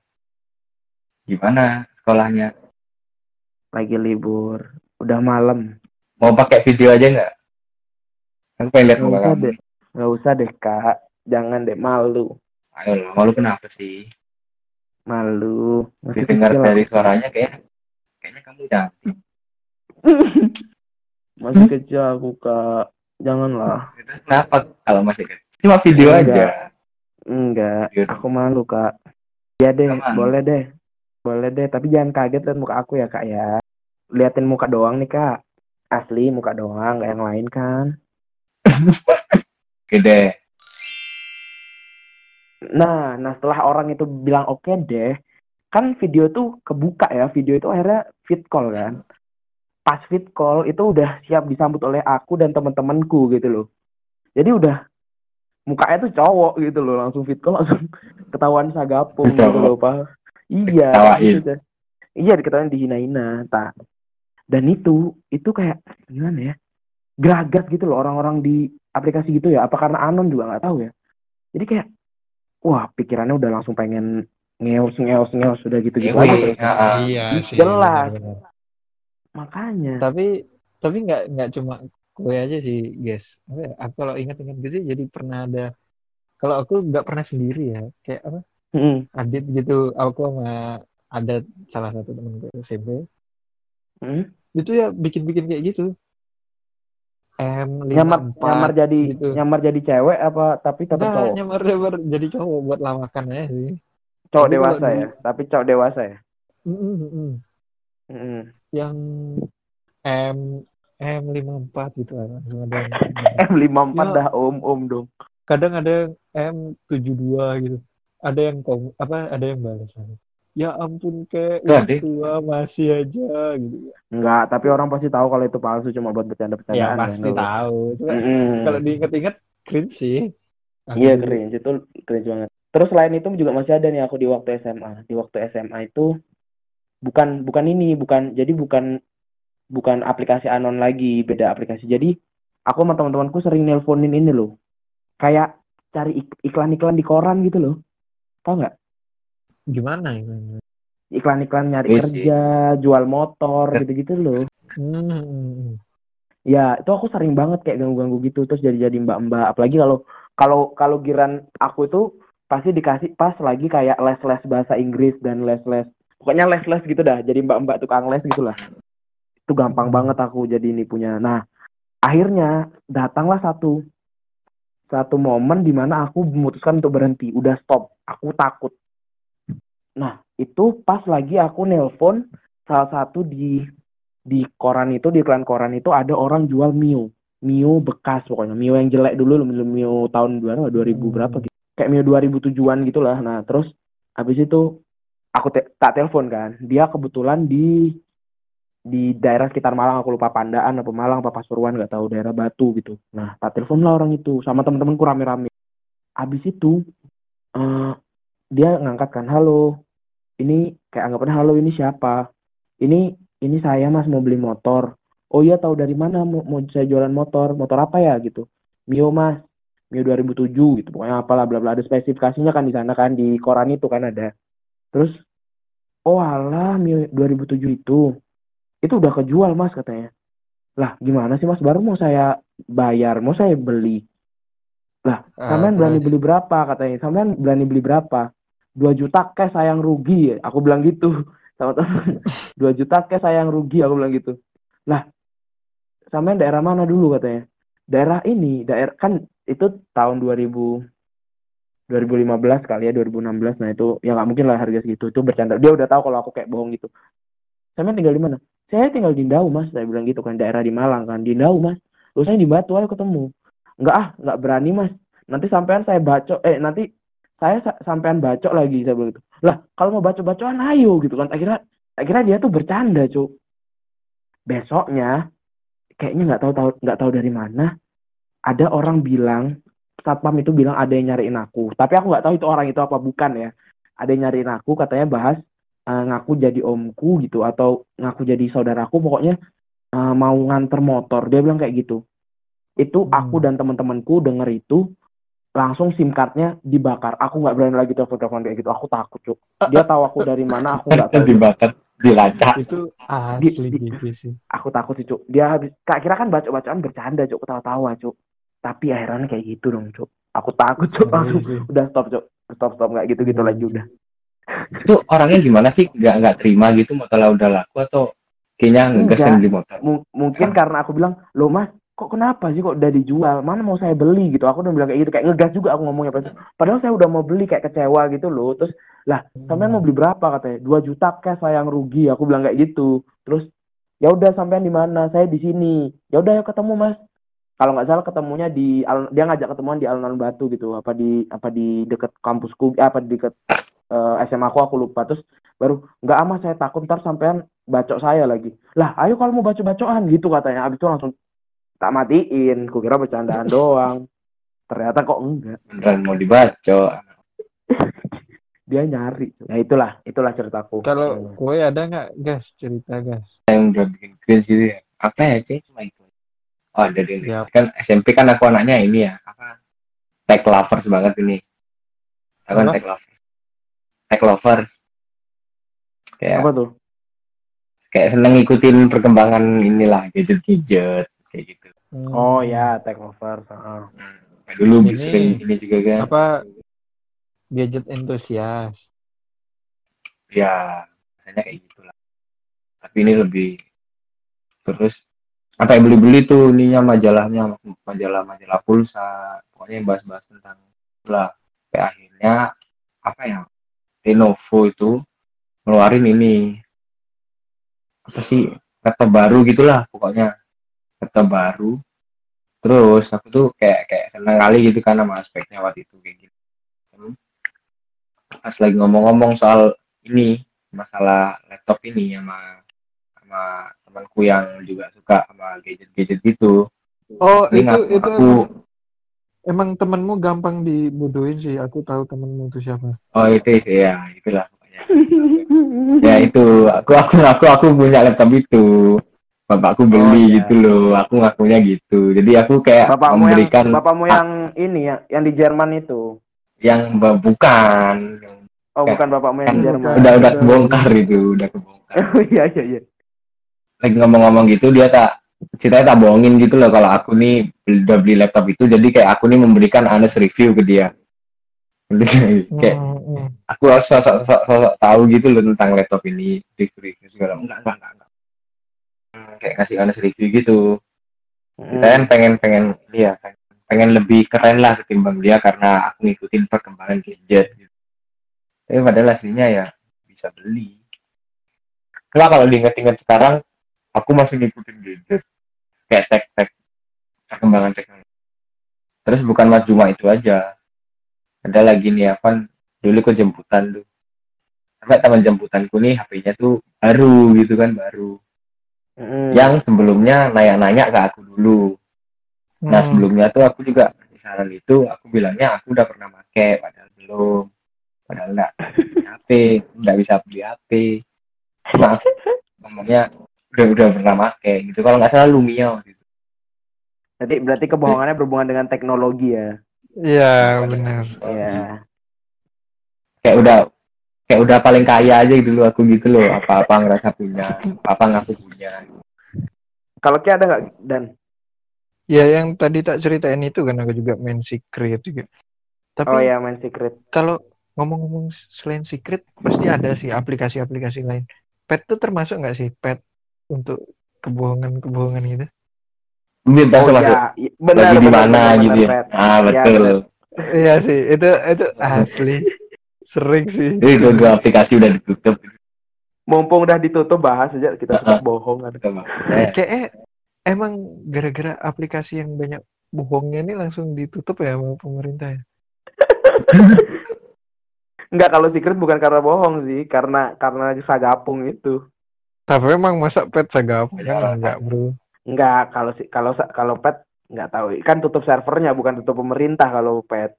S6: Gimana sekolahnya?
S5: lagi libur udah malam
S6: Mau pakai video aja nggak? Aku pengen lihat muka
S5: usah
S6: kamu.
S5: deh nggak usah deh kak jangan deh malu
S6: Ayo malu kenapa sih?
S5: malu masih
S6: Didengar dari suaranya kayak kayaknya kamu cantik.
S5: masih kecil aku kak janganlah
S6: Terus kenapa kalau masih kecil? Cuma video
S5: Enggak.
S6: aja.
S5: enggak aku malu kak ya deh
S6: malu.
S5: boleh deh boleh deh tapi jangan kaget lihat muka aku ya kak ya. Liatin muka doang nih kak. Asli muka doang nggak yang lain kan?
S6: Gede.
S5: nah nah setelah orang itu bilang oke deh kan video tuh kebuka ya. Video itu akhirnya fit call kan? Pas fit call itu udah siap disambut oleh aku dan teman-temanku gitu loh. Jadi udah mukanya tuh cowok gitu loh. Langsung fit call langsung ketahuan sagapung gitu loh pak iya
S6: Diketawain.
S5: gitu. iya diketawain dihina-hina tak dan itu itu kayak gimana ya geragat gitu loh orang-orang di aplikasi gitu ya apa karena anon juga nggak tahu ya jadi kayak wah pikirannya udah langsung pengen ngeos ngeos ngeos sudah gitu gitu
S6: Ngewe,
S5: aja terus.
S6: ah.
S1: Iya sih.
S5: Jelas. makanya
S1: Tapi tapi nggak nggak cuma gue aja sih, guys. Apa Aku kalau ingat-ingat gitu jadi pernah ada. Kalau aku nggak pernah sendiri ya, kayak apa?
S5: Mm,
S1: Adit gitu. Aku sama ada salah satu temen gue SMP.
S5: mm.
S1: Itu ya bikin-bikin kayak gitu. M
S5: nyamar nyamar jadi
S1: gitu.
S5: nyamar jadi cewek apa tapi tetap
S1: Nah,
S5: cowok
S1: nyamar nyamar jadi cowok buat lawakan aja sih.
S5: cowok
S1: tapi
S5: dewasa
S1: di-
S5: ya tapi cowok dewasa ya
S1: Mm, mm,
S5: mm.
S1: Yang M M 54 gitu lah. Langsung ada yang
S5: M54
S1: Ya.
S5: dah om om dong
S1: kadang ada yang M72 gitu ada yang kom apa ada yang balas ya ampun kayak
S6: Tuh,
S1: udah tua masih aja gitu.
S5: Enggak, tapi orang pasti tahu kalau itu palsu cuma buat bercanda-bercandaan.
S1: Ya
S5: kan,
S1: pasti
S5: kalau-
S1: tahu. Cuma
S5: Mm-mm.
S1: kalau diinget-inget cringe sih.
S5: Iya cringe itu cringe banget. Terus selain itu juga masih ada nih aku di waktu SMA. Di waktu SMA itu bukan bukan ini, bukan jadi bukan bukan aplikasi anon lagi, beda aplikasi. Jadi aku sama teman-temanku sering nelponin ini loh. Kayak cari ik- iklan-iklan di koran gitu loh. Tahu nggak?
S1: Gimana ini?
S5: Iklan-iklan nyari
S6: Iya sih.
S5: kerja, jual motor gitu-gitu loh.
S1: Hmm.
S5: Ya, itu aku sering banget kayak ganggu-ganggu gitu terus jadi-jadi mbak-mbak. Apalagi kalau kalau kalau giran aku itu pasti dikasih pas lagi kayak les-les bahasa Inggris dan les-les pokoknya les-les gitu dah. Jadi mbak-mbak tukang les gitulah. Itu gampang banget aku jadi ini punya. Nah, akhirnya datanglah satu satu momen di mana aku memutuskan untuk berhenti. Udah stop. Aku takut. Nah, itu pas lagi aku nelpon salah satu di di koran itu di iklan koran itu ada orang jual Mio Mio bekas pokoknya Mio yang jelek dulu Mio, Mio tahun berapa 2000 berapa gitu kayak Mio 2007an gitulah nah terus habis itu aku te- tak telepon kan dia kebetulan di di daerah sekitar Malang aku lupa Pandaan apa Malang apa Pasuruan nggak tahu daerah Batu gitu. Nah tak telepon lah orang itu sama temen-temenku rame-rame. Habis itu eh, dia ngangkat kan halo ini kayak anggapannya halo ini siapa? Ini ini saya mas mau beli motor. Oh iya tahu dari mana mau, mau saya jualan motor? Motor apa ya? Gitu. Mio mas Mio 2007 gitu. Pokoknya apalah bla bla. Ada spesifikasinya kan di sana kan di koran itu kan ada. Terus oh alah Mio 2007 itu itu udah kejual mas katanya. Lah gimana sih mas? Baru mau saya bayar mau saya beli. Lah
S1: Ah,
S5: sampean berani
S1: terus?
S5: beli berapa katanya? Sampean berani beli berapa? Dua juta cash sayang rugi. Aku bilang gitu sama temen. Dua juta cash sayang rugi aku bilang gitu. Lah sampean daerah mana dulu katanya? Daerah ini daerah kan itu tahun 2000 2015 kali ya 2016 nah itu ya nggak mungkin lah harga segitu. Itu bercanda. Dia udah tahu kalau aku kayak bohong gitu. Sampean tinggal di mana saya tinggal di Ndau mas. Saya bilang gitu kan daerah di Malang kan. Di Ndau mas. Lu saya di Batu ayo ketemu. Nggak ah nggak berani mas. Nanti sampean saya bacok eh nanti saya sa- sampean bacok lagi saya bilang gitu. Lah kalau mau bacok bacokan ayo gitu kan. Akhirnya akhirnya dia tuh bercanda cuk. Besoknya kayaknya nggak tahu tahu nggak tahu dari mana ada orang bilang satpam itu bilang ada yang nyariin aku. Tapi aku nggak tahu itu orang itu apa bukan ya. Ada yang nyariin aku katanya bahas eh, ngaku jadi omku gitu atau ngaku jadi saudaraku pokoknya eh, mau nganter motor. Dia bilang kayak gitu. Itu
S1: Hmm.
S5: aku dan teman-temanku denger itu langsung sim cardnya dibakar. Aku nggak berani lagi telepon telepon kayak gitu. Aku takut cuk. Dia tahu aku dari mana aku nggak tahu.
S6: dibakar dilacak.
S1: Itu
S5: Di-
S1: asli
S5: di-
S1: gitu sih.
S5: aku takut sih cuk. Dia habis kak kira kan baca bacaan bercanda cuk. Ketawa-tawa cuk. Tapi akhirnya kayak gitu dong cuk. Aku takut cuk.
S1: Ngeri
S5: langsung udah stop cuk. Stop stop nggak gitu gitu lagi udah
S6: itu orangnya gimana sih? Nggak nggak terima gitu motornya udah laku atau kayaknya ngegas kan beli motor?
S5: M- mungkin karena aku bilang lo mas kok kenapa sih kok udah dijual? Mana mau saya beli? Gitu. Aku udah bilang kayak gitu. Kayak ngegas juga aku ngomongnya. Padahal padahal saya udah mau beli kayak kecewa gitu loh. Terus lah sampean mau beli berapa? katanya. Dua juta cash sayang rugi. Aku bilang kayak gitu. Terus ya udah sampean di mana? Saya di sini. Ya udah ya ketemu mas. Kalau nggak salah ketemunya di dia ngajak ketemuan di alun-alun batu gitu. Apa di apa di deket kampusku eh, apa di deket eh, SMA aku aku lupa. Terus baru nggak ama saya takut ntar sampean bacok saya lagi. Lah ayo kalau mau bacok bacokan gitu katanya. Abis itu langsung tak matiin kukira bercandaan doang. Ternyata kok enggak.
S6: Beneran mau dibaca
S5: dia nyari. Ya itulah itulah ceritaku.
S1: Kalau kue ada nggak gas cerita gas?
S6: yang udah bikin cringe gitu ya. Apa ya sih cuma itu oh ada deh
S1: Ya.
S6: kan SMP kan aku anaknya ini ya. Apa? Tech lovers banget ini. Aku kan tech lovers tech lovers kayak
S5: apa tuh
S6: kayak seneng ngikutin perkembangan inilah gadget-gadget kayak gitu
S1: Hmm.
S5: oh ya take over heeh.
S6: hmm. kayak dulu
S1: Ini-
S6: sering ini juga kan
S1: Apa gadget entusias?
S6: ya biasanya kayak gitulah tapi ini lebih terus apa yang beli-beli tuh ininya majalahnya majalah-majalah pulsa pokoknya bahas-bahas tentang lah sampai akhirnya apa ya Lenovo itu ngeluarin ini. Apa sih? Kata baru gitulah pokoknya. Kata baru. Terus aku tuh kayak kayak senang kali gitu kan sama aspeknya waktu itu kayak gitu. Pas lagi ngomong-ngomong soal ini masalah laptop ini sama sama temanku yang juga suka sama gadget-gadget gitu.
S1: Oh, itu itu
S6: aku
S1: emang temenmu gampang dibodohin sih. Aku tahu temenmu itu siapa.
S6: oh itu sih ya itulah pokoknya. ya itu aku aku ngaku aku punya laptop itu bapakku beli
S5: Oh, iya.
S6: gitu loh aku ngakunya gitu jadi aku kayak
S5: Bapakmu yang
S6: memberikan
S5: bapakmu yang ini ya, yang di Jerman itu.
S6: yang bukan yang
S5: Oh,
S6: Kan-
S5: bukan bapakmu yang
S6: kan
S5: di Jerman.
S6: udah udah kebongkar itu udah kebongkar
S5: Oh iya iya iya.
S6: lagi ngomong-ngomong gitu dia tak ceritanya tak bohongin gitu loh kalau aku nih udah beli laptop itu jadi kayak aku nih memberikan honest review ke dia kayak
S1: Hmm, hmm.
S6: aku sosok sosok sosok tahu gitu loh tentang laptop ini review segala enggak enggak enggak, enggak. Hmm, kayak kasih honest review gitu kita kan pengen pengen dia kan pengen lebih keren lah ketimbang dia karena aku ngikutin perkembangan gadget gitu. tapi padahal aslinya ya bisa beli Nggak kalau diinget-inget sekarang aku masih ngikutin gadget. Kayak tek-tek perkembangan teknologi. Terus bukan mas cuma itu aja. Ada lagi nih apa dulu ke jemputan tuh. Sampai teman jemputanku nih HP-nya tuh baru gitu kan baru.
S5: Mm.
S6: yang sebelumnya nanya-nanya ke aku dulu. Nah
S1: Hmm.
S6: sebelumnya tuh aku juga saran itu aku bilangnya aku udah pernah pakai padahal belum. Padahal enggak HP enggak bisa beli HP cuma aku ngomongnya udah udah pernah pakai gitu kalau nggak salah Lumia waktu itu
S5: Jadi berarti kebohongannya berhubungan dengan teknologi ya.
S1: Iya, benar.
S5: Iya.
S6: kayak udah kayak udah paling kaya aja dulu aku gitu loh apa apa ngerasa punya apa apa ngaku punya
S5: Kalau Ki ada nggak dan?
S1: Ya yang tadi tak ceritain itu kan aku juga main secret juga. Tapi
S5: Oh ya main secret.
S1: kalau ngomong-ngomong selain secret pasti ada sih aplikasi-aplikasi lain. Pet tuh termasuk nggak sih pet untuk kebohongan-kebohongan gitu?
S6: Ini masuk masuk
S5: ya, benar
S6: lagi di mana gitu ya ah
S5: Iya,
S6: betul
S5: benar.
S1: Iya sih, itu itu asli sering sih.
S6: itu dua aplikasi udah ditutup
S5: Mumpung udah ditutup bahas aja kita tetap bohong kan.
S6: Eh,
S1: Kayak emang gara-gara aplikasi yang banyak bohongnya ini langsung ditutup ya sama pemerintah ya.
S5: Enggak kalau secret bukan karena bohong sih, karena karena sagapung itu.
S1: Tapi emang masa pet sagap
S6: Ya.
S1: enggak, Bro.
S5: Enggak kalau si kalau kalau pet nggak tahu kan tutup servernya bukan tutup pemerintah kalau pet.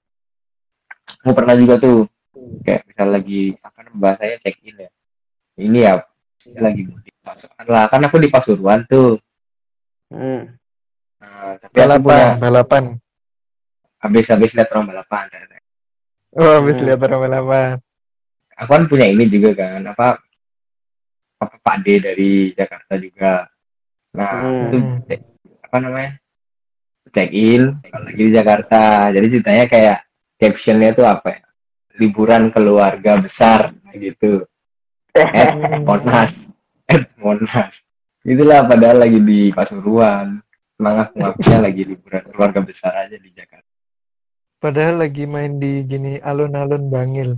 S6: aku pernah juga tuh kayak misal lagi apa bahasanya check in ya ini ya saya lagi mudik Pasuruan lah kan aku di Pasuruan tuh
S5: Hmm.
S6: nah, tapi punya
S1: Balapan, balapan.
S6: habis habis lihat orang balapan
S1: Oh, habis
S5: Hmm.
S1: lihat orang balapan.
S6: aku kan punya ini juga kan apa apa Pak D dari Jakarta juga. Nah
S5: Hmm.
S6: itu
S1: Hmm.
S6: cek- apa namanya? Check in lagi di Jakarta. Jadi ceritanya kayak captionnya tuh apa ya? Liburan keluarga besar gitu. Eh Monas. Eh Monas. Itulah padahal lagi di Pasuruan. Emang aku ngakunya lagi liburan keluarga besar aja di Jakarta.
S1: Padahal lagi main di gini alun-alun Bangil.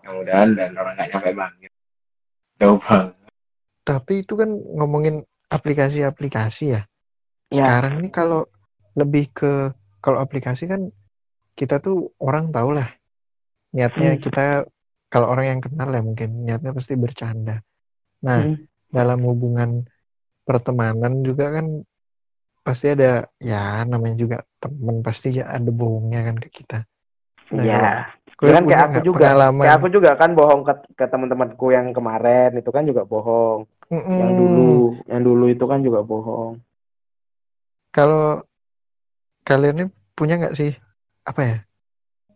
S6: mudah-mudahan dan orang nggak nyampe banget jauh banget
S1: Tapi itu kan ngomongin aplikasi-aplikasi ya.
S5: Ya.
S1: Sekarang ini kalau lebih ke kalau aplikasi kan kita tuh orang tahu lah niatnya
S5: Hmm.
S1: kita kalau orang yang kenal ya mungkin niatnya pasti bercanda. Nah,
S5: Hmm.
S1: dalam hubungan pertemanan juga kan pasti ada ya namanya juga temen pasti ya ada bohongnya kan ke kita.
S5: Iya.
S1: Gue
S5: Ya kan kayak aku juga.
S1: pengalaman
S5: Kayak aku juga kan bohong ke, ke teman-temanku yang kemarin itu kan juga bohong.
S1: Mm-mm.
S5: Yang dulu, yang dulu itu kan juga bohong.
S1: Kalau kalian ini punya nggak sih apa ya?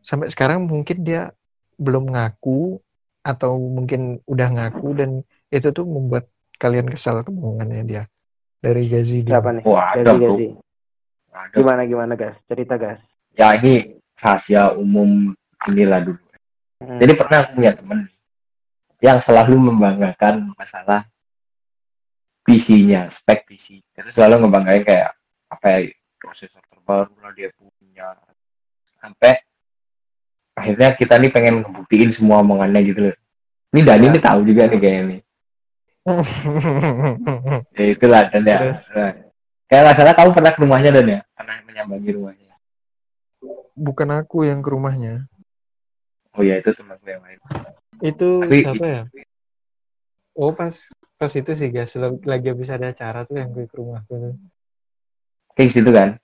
S1: Sampai sekarang mungkin dia belum ngaku atau mungkin udah ngaku dan itu tuh membuat kalian kesal kebohongannya dia dari gaji dia.
S5: Siapa nih?
S6: wah
S5: Gazi
S6: ada bro
S5: gazi.
S6: ada
S5: Gimana gimana guys? Cerita guys.
S6: ya ini rahasia umum inilah dulu
S5: Hmm.
S6: jadi pernah aku punya temen yang selalu membanggakan masalah PC-nya, spek PC. Itu selalu ngebanggain kayak apa ya prosesor terbaru lah dia punya. Sampai akhirnya kita nih pengen ngebuktiin semua omongannya gitu loh. Ini Dani
S5: Ya.
S6: ini tahu juga nih kayaknya nih. Ya itulah dan ya. Nah, kayak nggak salah kamu pernah ke rumahnya dan ya? Pernah menyambangi rumahnya.
S1: Bukan aku yang ke rumahnya.
S6: Oh iya itu temanku yang lain.
S1: Itu
S6: Tapi-
S1: siapa ya? Oh pas pas itu sih guys lagi habis ada acara tuh yang gue ke rumahku tuh.
S6: kayak situ kan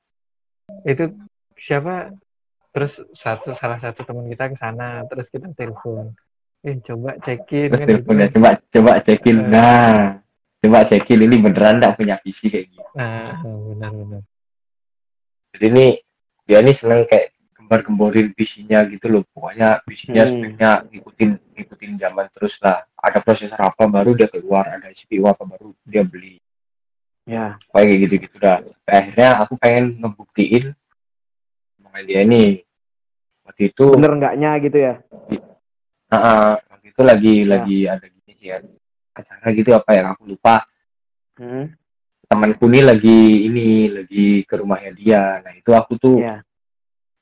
S1: Itu siapa? Terus satu salah satu teman kita ke sana terus kita telepon. Eh coba cekin
S6: terus
S1: kan
S6: teleponnya
S1: kan.
S6: coba coba cekin
S1: Eh.
S6: nah coba cekin ini beneran nggak punya PC kayak gitu
S1: Nah, benar-benar.
S6: jadi ini dia ini seneng kayak gembar-gemborin PC-nya gitu loh pokoknya PC-nya
S5: Hmm.
S6: speknya ngikutin ngikutin zaman terus lah ada prosesor apa baru dia keluar ada CPU apa baru dia beli
S5: Ya.
S6: kayak gitu gitu dah akhirnya aku pengen ngebuktiin sama dia ini waktu itu
S5: Bener enggaknya gitu ya?
S6: ah, ah, waktu itu lagi
S5: Ya.
S6: lagi ada gini sih ya acara gitu apa yang aku lupa
S5: Hmm.
S6: temanku nih lagi ini lagi ke rumahnya dia nah itu aku tuh
S5: Ya.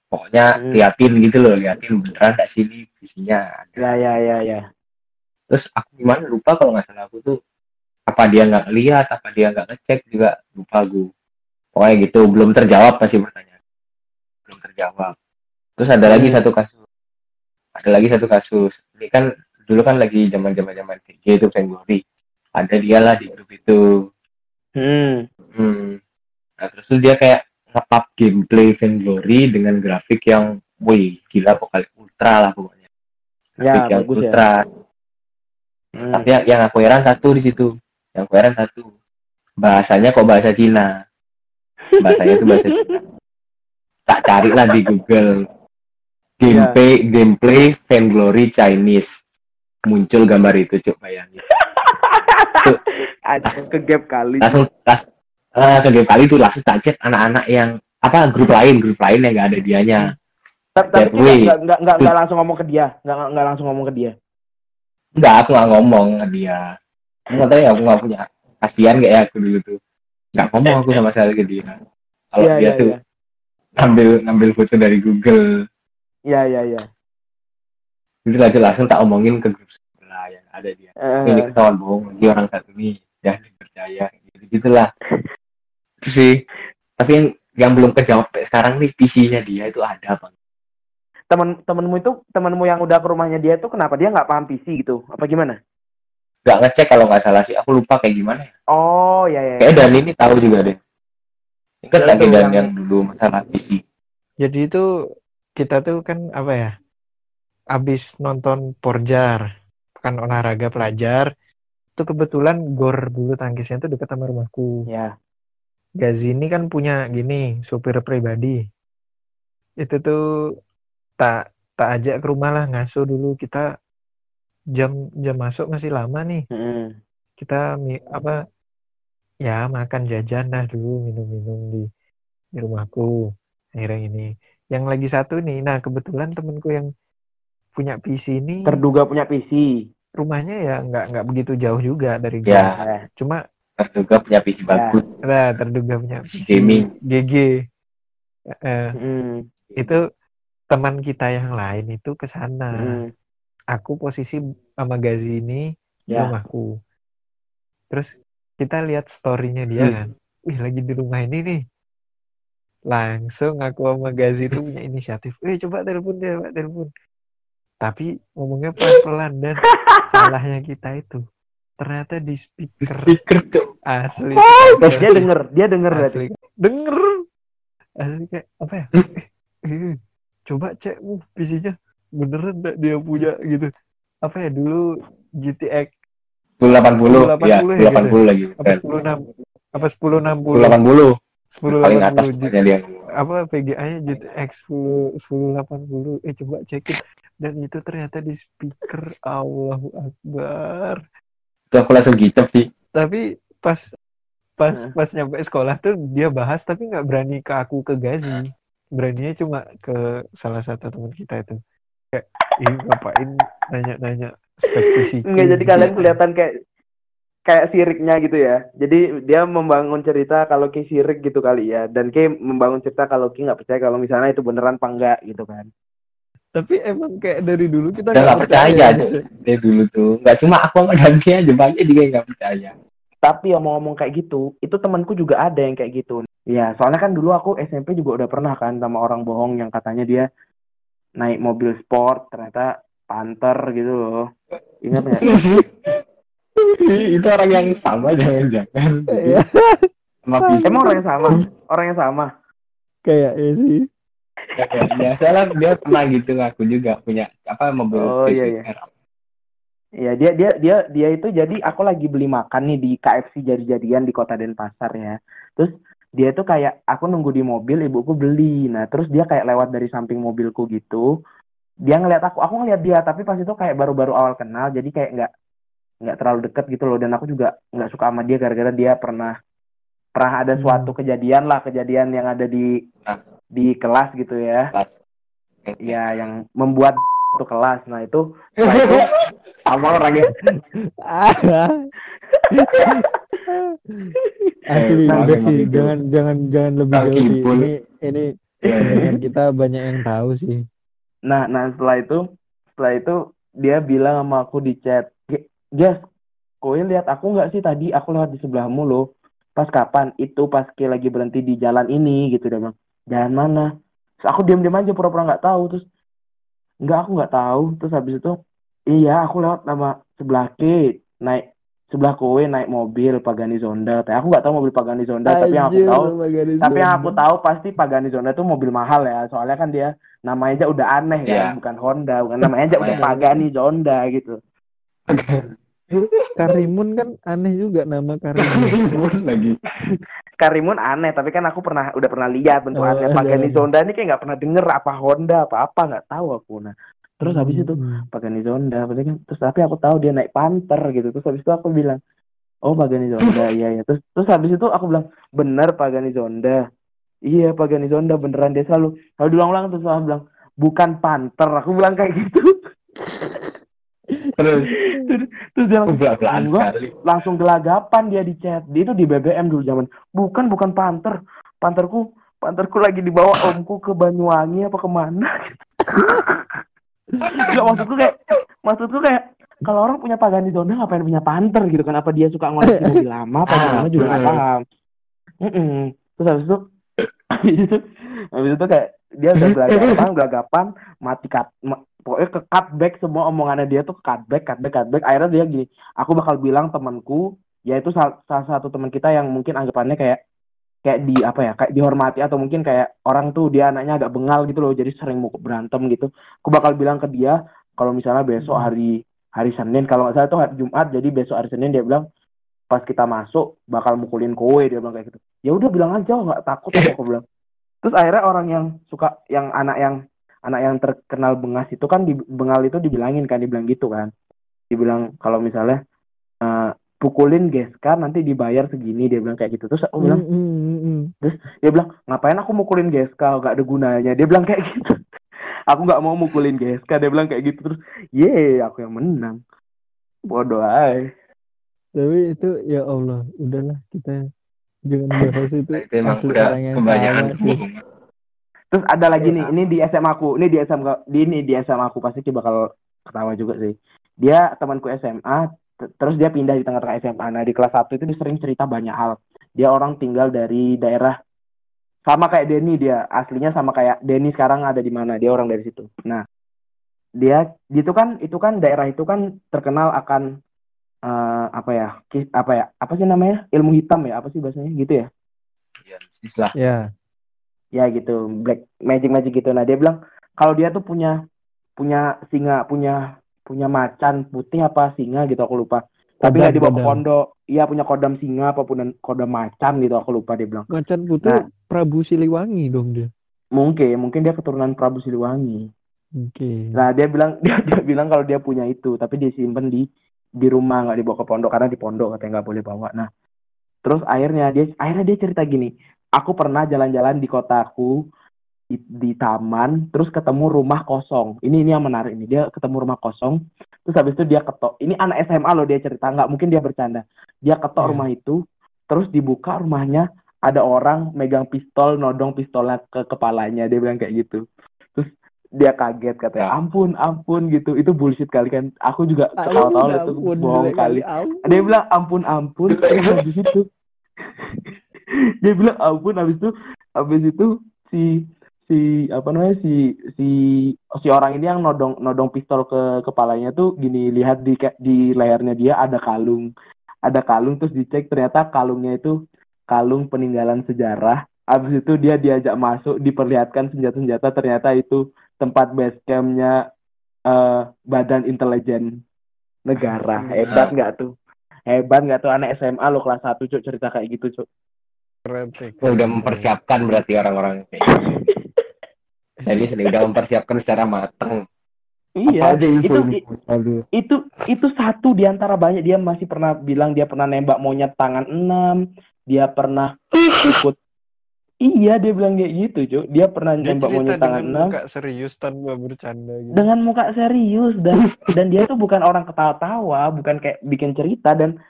S6: Pokoknya
S5: Hmm.
S6: liatin gitu loh liatin beneran gak sih ini visinya ada
S5: Ya ya ya ya.
S6: terus aku gimana lupa kalau nggak salah aku tuh apa dia nggak lihat apa dia nggak ngecek juga lupa gue pokoknya gitu belum terjawab masih pertanyaan belum terjawab terus ada lagi
S5: Hmm.
S6: satu kasus ada lagi satu kasus ini kan dulu kan lagi zaman zaman zaman VG itu Fangory ada dia lah di grup itu
S5: Hmm.
S6: Hmm. Nah, terus tuh dia kayak nge-up gameplay Vainglory dengan grafik yang wih gila pokoknya ultra lah pokoknya. Grafik
S5: Ya,
S6: yang
S5: bagus ya.
S6: ultra.
S5: Hmm.
S6: Tapi yang, yang aku heran satu di situ. Yang aku heran satu. Bahasanya kok bahasa Cina. Bahasanya itu bahasa Cina. Tak cari lah di Google. Gameplay gameplay Vainglory Chinese. Muncul gambar itu, cuk bayangin.
S5: Ada ke gap kali.
S6: langsung las eh, ke game kali itu langsung tak chat anak-anak yang apa grup lain grup lain yang nggak ada dianya.
S5: Tapi tapi nggak nggak nggak nggak langsung ngomong ke dia, nggak nggak langsung ngomong ke dia.
S6: enggak aku nggak ngomong ke dia. Nggak tahu ya aku nggak punya kasihan kayak ya aku dulu tuh. Nggak ngomong aku sama sekali ke dia. Kalau
S5: Iya,
S6: dia
S5: iya,
S6: tuh
S5: iya.
S6: ngambil ngambil foto dari Google.
S5: Iya iya iya.
S6: itu langsung langsung tak omongin ke grup sebelah yang ada dia.
S5: Eh,
S6: ini ketahuan bohong lagi orang satu nih. Ya dipercaya gitulah itu sih tapi yang yang belum kejawab sampai sekarang nih PC-nya dia itu ada apa
S5: teman temenmu itu temenmu yang udah ke rumahnya dia itu kenapa dia nggak paham PC gitu? Apa gimana?
S6: nggak ngecek kalau nggak salah sih aku lupa kayak gimana ya
S5: Oh ya ya.
S6: kayak dan ini tahu juga deh kan lagi dan
S5: yang-
S6: yang dulu masalah PC
S1: Jadi itu kita tuh kan apa ya? Abis nonton Porjar, kan olahraga pelajar. Itu kebetulan gor bulu tangkisnya tuh dekat sama rumahku.
S5: Ya.
S1: Gazi ini kan punya gini, supir pribadi. Itu tuh tak tak ajak ke rumah lah ngasuh dulu kita jam jam masuk masih lama nih.
S5: Mm-mm.
S1: Kita apa ya makan jajan dah dulu minum-minum di di rumahku. Akhirnya ini yang lagi satu nih. Nah, kebetulan temenku yang punya PC ini
S5: Terduga punya PC.
S1: Rumahnya ya nggak nggak begitu jauh juga dari gua.
S6: Ya.
S1: Cuma
S6: terduga punya PC bagus
S1: nah, terduga punya
S6: PC gaming.
S1: GG. Eh,
S5: mm,
S1: itu teman kita yang lain itu ke sana.
S5: mm.
S1: Aku posisi sama Gazi ini di
S5: Ya.
S1: rumahku. Terus kita lihat story-nya dia
S6: Hmm.
S1: kan. Wih, lagi di rumah ini nih. Langsung aku sama Gazi itu punya inisiatif. Eh, coba telepon dia, Pak, telepon. Tapi ngomongnya pelan-pelan dan salahnya kita itu ternyata di speaker
S6: speaker cuk.
S1: asli.
S5: Dia denger, dia denger berarti.
S1: asli. Denger. Asli kayak apa ya? Eh, eh, coba cek uh, PC-nya beneran nggak dia punya gitu. Apa ya dulu GTX
S6: 1080 ya
S1: 1080 ya,
S6: 1080 lagi
S1: apa
S6: keren.
S1: 1060 apa 1060
S6: 1080 paling atas
S1: 1080
S6: pokoknya dia.
S1: Apa VGA-nya GTX 10 1080 eh coba cekin dan itu ternyata di speaker Allahu Akbar
S6: itu aku langsung gicep sih
S1: tapi pas pas
S5: Nah.
S1: pas nyampe sekolah tuh dia bahas tapi nggak berani ke aku ke Gazi beraninya cuma ke salah satu teman kita itu kayak ih ngapain nanya-nanya spek PC
S5: Enggak jadi kalian kelihatan kayak kayak siriknya gitu ya. Jadi dia membangun cerita kalau Ki sirik gitu kali ya. Dan Ki membangun cerita kalau Ki nggak percaya kalau misalnya itu beneran apa enggak gitu kan.
S1: Tapi emang kayak dari dulu kita
S6: nggak percaya aja dari dulu tuh nggak cuma aku sama Dani aja banyak juga yang nggak percaya
S5: Tapi ngomong-ngomong kayak gitu, itu temanku juga ada yang kayak gitu. Ya, soalnya kan dulu aku SMP juga udah pernah kan sama orang bohong yang katanya dia naik mobil sport, ternyata Panther gitu loh. Ingat nggak?
S6: itu orang yang sama jangan-jangan.
S1: Iya.
S6: Sama bisa
S5: Emang orang yang sama? Orang yang sama?
S1: Kayaknya sih.
S6: Ya salah dia pernah gitu ngaku juga punya apa mobil
S5: Oh, iya, iya. Iya dia dia dia dia itu jadi aku lagi beli makan nih di KFC jadi-jadian di Kota Denpasar ya. Terus dia tuh kayak aku nunggu di mobil ibuku beli. Nah, terus dia kayak lewat dari samping mobilku gitu. Dia ngeliat aku, aku ngeliat dia tapi pas itu kayak baru-baru awal kenal jadi kayak nggak nggak terlalu deket gitu loh dan aku juga nggak suka sama dia gara-gara dia pernah pernah ada
S1: Hmm.
S5: suatu kejadian lah kejadian yang ada di
S6: Nah.
S5: Di kelas gitu ya.
S6: Kelas.
S5: Ya yang membuat itu kelas. Nah, itu setelah itu
S6: sama orangnya
S1: Asli
S6: Nah,
S1: udah
S6: emang
S1: sih
S6: itu.
S1: jangan jangan jangan lebih
S6: Kaki
S1: jauh sih. Ini ini pendengar kita banyak yang tahu sih.
S5: Nah, nah setelah itu, setelah itu dia bilang sama aku di chat, "Ge- Jas, kowe lihat aku nggak sih tadi? Aku lewat di sebelahmu loh. Pas kapan? Itu pas Ki lagi berhenti di jalan ini gitu dia bilang. Jalan mana? Terus aku diam-diam aja pura-pura nggak tahu terus nggak aku nggak tahu terus habis itu iya aku lewat nama sebelah Ki naik sebelah kowe naik mobil Pagani Zonda. Tapi aku nggak tahu mobil Pagani Zonda, tapi yang aku tahu
S1: Pagani
S5: tapi yang aku tahu pasti Pagani Zonda itu mobil mahal ya. Soalnya kan dia namanya aja udah aneh
S6: Iya.
S5: ya, bukan Honda, bukan namanya aja udah. Pagani Zonda gitu.
S1: Karimun kan aneh juga nama Karimun.
S6: lagi
S5: Karimun aneh, tapi kan aku pernah udah pernah lihat bentuk
S1: Oh,
S5: Pagani
S1: ada.
S5: Zonda ini kayak nggak pernah denger apa Honda apa apa nggak tahu aku. Nah, terus habis itu
S1: Hmm.
S5: Pagani Zonda, berarti kan terus tapi aku tahu dia naik Panther gitu. Terus habis itu aku bilang, "Oh, Pagani Zonda." Iya, iya. Terus terus habis itu aku bilang, "Bener Pagani Zonda." Iya, Pagani Zonda beneran dia selalu selalu diulang-ulang terus selalu bilang, "Bukan Panther." Aku bilang kayak gitu.
S6: terus
S5: Terus dia langsung,
S6: sekali
S5: langsung gelagapan dia di chat. Dia itu di BBM dulu zaman. Bukan, bukan Panther. Pantherku Pantherku lagi dibawa omku ke Banyuwangi apa ke mana. Enggak maksudku kayak maksudku kayak kalau orang punya Pagani Zonda ngapain punya Panther gitu kan? Apa dia suka ngoleksi mobil lama apa
S6: Ah,
S5: gimana juga nggak paham. Mm-mm. Terus habis itu habis itu habis itu kayak dia udah gelagapan gelagapan mati cut ma- pokoknya ke cut back semua omongannya dia tuh ke cut back cut back cut back akhirnya dia gini aku bakal bilang temanku yaitu salah, salah satu teman kita yang mungkin anggapannya kayak kayak di apa ya kayak dihormati atau mungkin kayak orang tuh dia anaknya agak bengal gitu loh jadi sering mau berantem gitu. Aku bakal bilang ke dia kalau misalnya besok
S1: Hmm.
S5: hari hari Senin kalau nggak salah tuh hari Jumat jadi besok hari Senin dia bilang pas kita masuk bakal mukulin kowe dia bilang kayak gitu. Ya udah bilang aja nggak takut aku aku bilang. Terus akhirnya orang yang suka yang anak yang anak yang terkenal bengas itu kan di bengal itu dibilangin kan dibilang gitu kan. Dibilang kalau misalnya eh, pukulin Geska nanti dibayar segini dia bilang kayak gitu. Terus aku bilang
S1: Hmm, hmm, hmm, hmm.
S5: dia bilang ngapain aku mukulin Geska gak ada gunanya. Dia bilang kayak gitu. Aku nggak mau mukulin Geska dia bilang kayak gitu. Terus ye aku yang menang. Bodoh aja
S1: Tapi itu ya Allah, udahlah kita jangan bahas itu.
S6: Nah, itu emang udah
S1: orang yang
S6: kebanyakan.
S5: Terus ada lagi
S6: Iya,
S5: nih, ini di SMA aku, ini di SMA di ini di SMA aku pasti Ki bakal ketawa juga sih. Dia temanku SMA, terus dia pindah di tengah-tengah SMA. Nah, di kelas 1 itu dia sering cerita banyak hal. Dia orang tinggal dari daerah sama kayak Denny dia, aslinya sama kayak Denny sekarang ada di mana, dia orang dari situ. Nah, dia itu kan itu kan daerah itu kan terkenal akan eh, apa ya? apa ya? Apa sih namanya? Ilmu hitam ya? Apa sih bahasanya? Gitu ya?
S6: Iya, bisnis lah.
S1: Ya,
S5: ya gitu black magic magic gitu. Nah dia bilang kalau dia tuh punya punya singa punya punya macan putih apa singa gitu aku lupa. Tapi nggak dibawa ke pondok iya punya kodam singa apa pun kodam macan gitu aku lupa dia bilang.
S1: Macan putih
S5: Nah.
S1: Prabu Siliwangi dong dia.
S5: mungkin mungkin dia keturunan Prabu Siliwangi.
S1: Oke.
S5: nah dia bilang dia, dia bilang kalau dia punya itu tapi disimpan di di rumah nggak dibawa ke pondok karena di pondok katanya nggak boleh bawa. Nah terus akhirnya dia akhirnya dia cerita gini aku pernah jalan-jalan di kotaku di, di taman terus ketemu rumah kosong. Ini ini yang menarik ini dia ketemu rumah kosong terus habis itu dia ketok. Ini anak SMA loh dia cerita nggak mungkin dia bercanda. Dia ketok
S1: Iya.
S5: rumah itu terus dibuka rumahnya ada orang megang pistol nodong pistolnya ke kepalanya. Dia bilang kayak gitu. Terus dia kaget katanya
S6: Ya.
S5: ampun ampun gitu. Itu bullshit kali kan. Aku juga
S1: Ampun,
S5: ketawa-tawa itu bohong kali.
S1: Ampun.
S5: dia bilang ampun ampun. Terus habis itu dia bilang ampun habis itu habis itu si si apa namanya si si si orang ini yang nodong nodong pistol ke kepalanya tuh gini lihat di di layarnya dia ada kalung. Ada kalung terus dicek ternyata kalungnya itu kalung peninggalan sejarah. Abis itu dia diajak masuk diperlihatkan senjata-senjata ternyata itu tempat base campnya eh, badan intelijen negara. Hebat nggak tuh? Hebat nggak tuh? Anak SMA lo kelas 1 cuk cerita kayak gitu cuk
S1: Keren sih.
S6: Oh, udah mempersiapkan berarti orang-orang kayak gitu. Jadi sini udah mempersiapkan secara matang.
S5: iya
S6: Apa aja info,
S5: itu itu itu satu di antara banyak dia masih pernah bilang dia pernah nembak monyet tangan enam dia pernah ikut iya dia bilang kayak gitu cuk dia pernah
S1: Dia
S5: nembak monyet tangan
S1: dengan
S5: enam
S1: muka serius tanpa bercanda gitu.
S5: dengan muka serius dan dan dia tuh bukan orang ketawa-tawa bukan kayak bikin cerita dan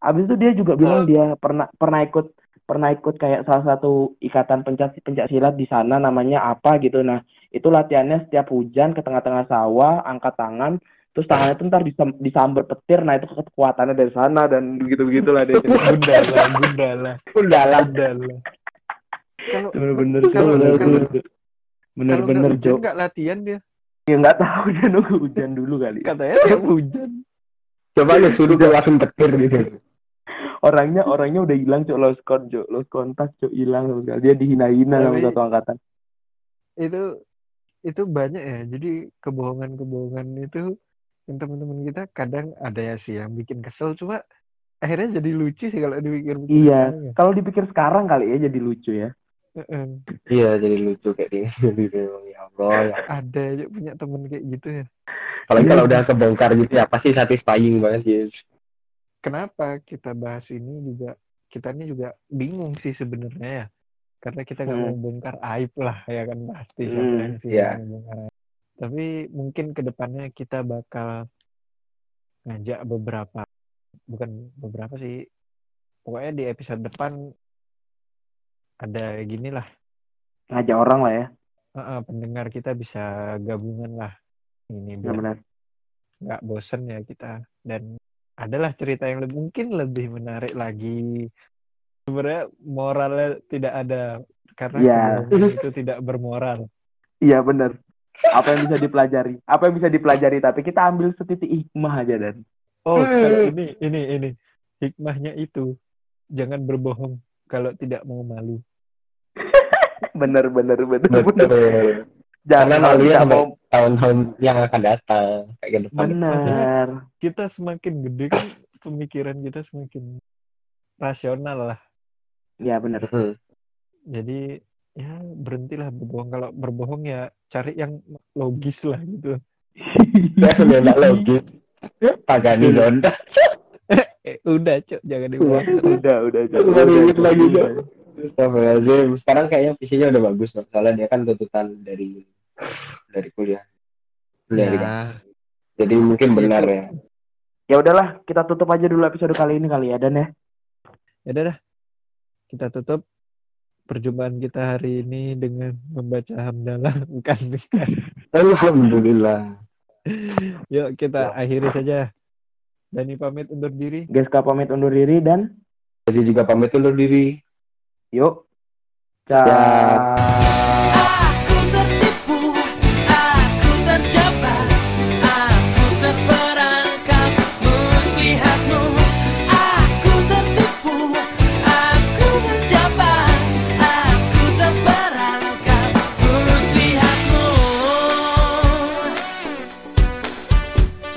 S5: abis itu dia juga bilang dia pernah pernah ikut pernah ikut kayak salah satu ikatan pencak pencak silat di sana namanya apa gitu nah itu latihannya setiap hujan ke tengah-tengah sawah angkat tangan terus tangannya tuh ntar disam, disamber petir nah itu kekuatannya dari sana dan begitu begitulah dia cerita.
S1: Gundala, gundala,
S6: Udahlah.
S1: gundala. Kalau
S5: bener-bener sih bener-bener
S1: kalau
S5: bener-bener
S1: nggak
S5: Jo
S1: nggak latihan dia.
S5: ya nggak tahu dia nunggu hujan dulu kali
S1: Katanya tiap hujan.
S6: Coba lu suruh keluarin petir gitu.
S5: Orangnya orangnya udah hilang cok lost con cok lost kontak cok hilang sama sekali. dia dihina-hina sama satu angkatan
S1: Itu itu banyak ya. Jadi kebohongan-kebohongan itu yang teman-teman kita kadang ada ya sih yang bikin kesel cuma akhirnya jadi lucu sih kalau dipikir-pikir
S5: Iya.
S1: ya.
S5: kalau dipikir sekarang kali ya jadi lucu ya
S1: Heeh.
S6: Iya, jadi lucu kayak gini. Jadi memang, ya Allah. Ya.
S1: Ada aja punya temen kayak gitu ya.
S6: Apalagi kalau udah kebongkar gitu ya pasti satisfying banget ya.
S1: Kenapa kita bahas ini juga kita ini juga bingung sih sebenarnya ya. Karena kita nggak
S5: Hmm.
S1: mau bongkar aib lah ya kan pasti siapa
S5: Hmm,
S1: yang sih
S6: iya.
S1: yang mau bongkar aib. Tapi mungkin ke depannya kita bakal ngajak beberapa bukan beberapa sih pokoknya di episode depan ada gini lah
S5: ngajak orang lah ya
S1: eh, eh, pendengar kita bisa gabungan lah ini biar
S5: benar
S1: nggak bosen ya kita dan adalah cerita yang lebih, mungkin lebih menarik lagi. Sebenarnya moralnya tidak ada karena
S5: Iya.
S1: kebohongan itu tidak bermoral.
S5: Iya benar. Apa yang bisa dipelajari? Apa yang bisa dipelajari? Tapi kita ambil setitik hikmah aja dan.
S1: Oh kalau ini ini ini. Hikmahnya itu jangan berbohong kalau tidak mau malu.
S5: Bener bener bener bener
S6: Betul.
S5: Jangan
S6: Karena sampai
S5: mau
S6: tahun-tahun yang akan datang kayak ke depan.
S5: bener
S1: kita semakin gede kan pemikiran kita semakin rasional lah
S5: ya bener
S6: Hmm.
S1: jadi ya berhentilah berbohong kalau berbohong ya cari yang logis lah gitu
S6: Ya udah nggak logis. Pagani zonda.
S1: eh, udah cok jangan dibuang
S5: udah udah
S6: Aku baru inget lagi, Jo. Astagfirullahaladzim. Sekarang kayaknya visinya udah bagus loh. Soalnya dia kan tuntutan dari dari kuliah. Dari
S1: ya
S6: Jadi mungkin benar ya.
S5: ya udahlah kita tutup aja dulu episode kali ini kali ya dan ya
S1: ya udah dah. kita tutup perjumpaan kita hari ini dengan membaca hamdalah bukan bukan
S6: Alhamdulillah.
S1: yuk kita akhiri saja Dani pamit undur diri
S5: Geska pamit undur diri dan
S6: Jadi juga pamit undur diri.
S5: Yuk. Ciao.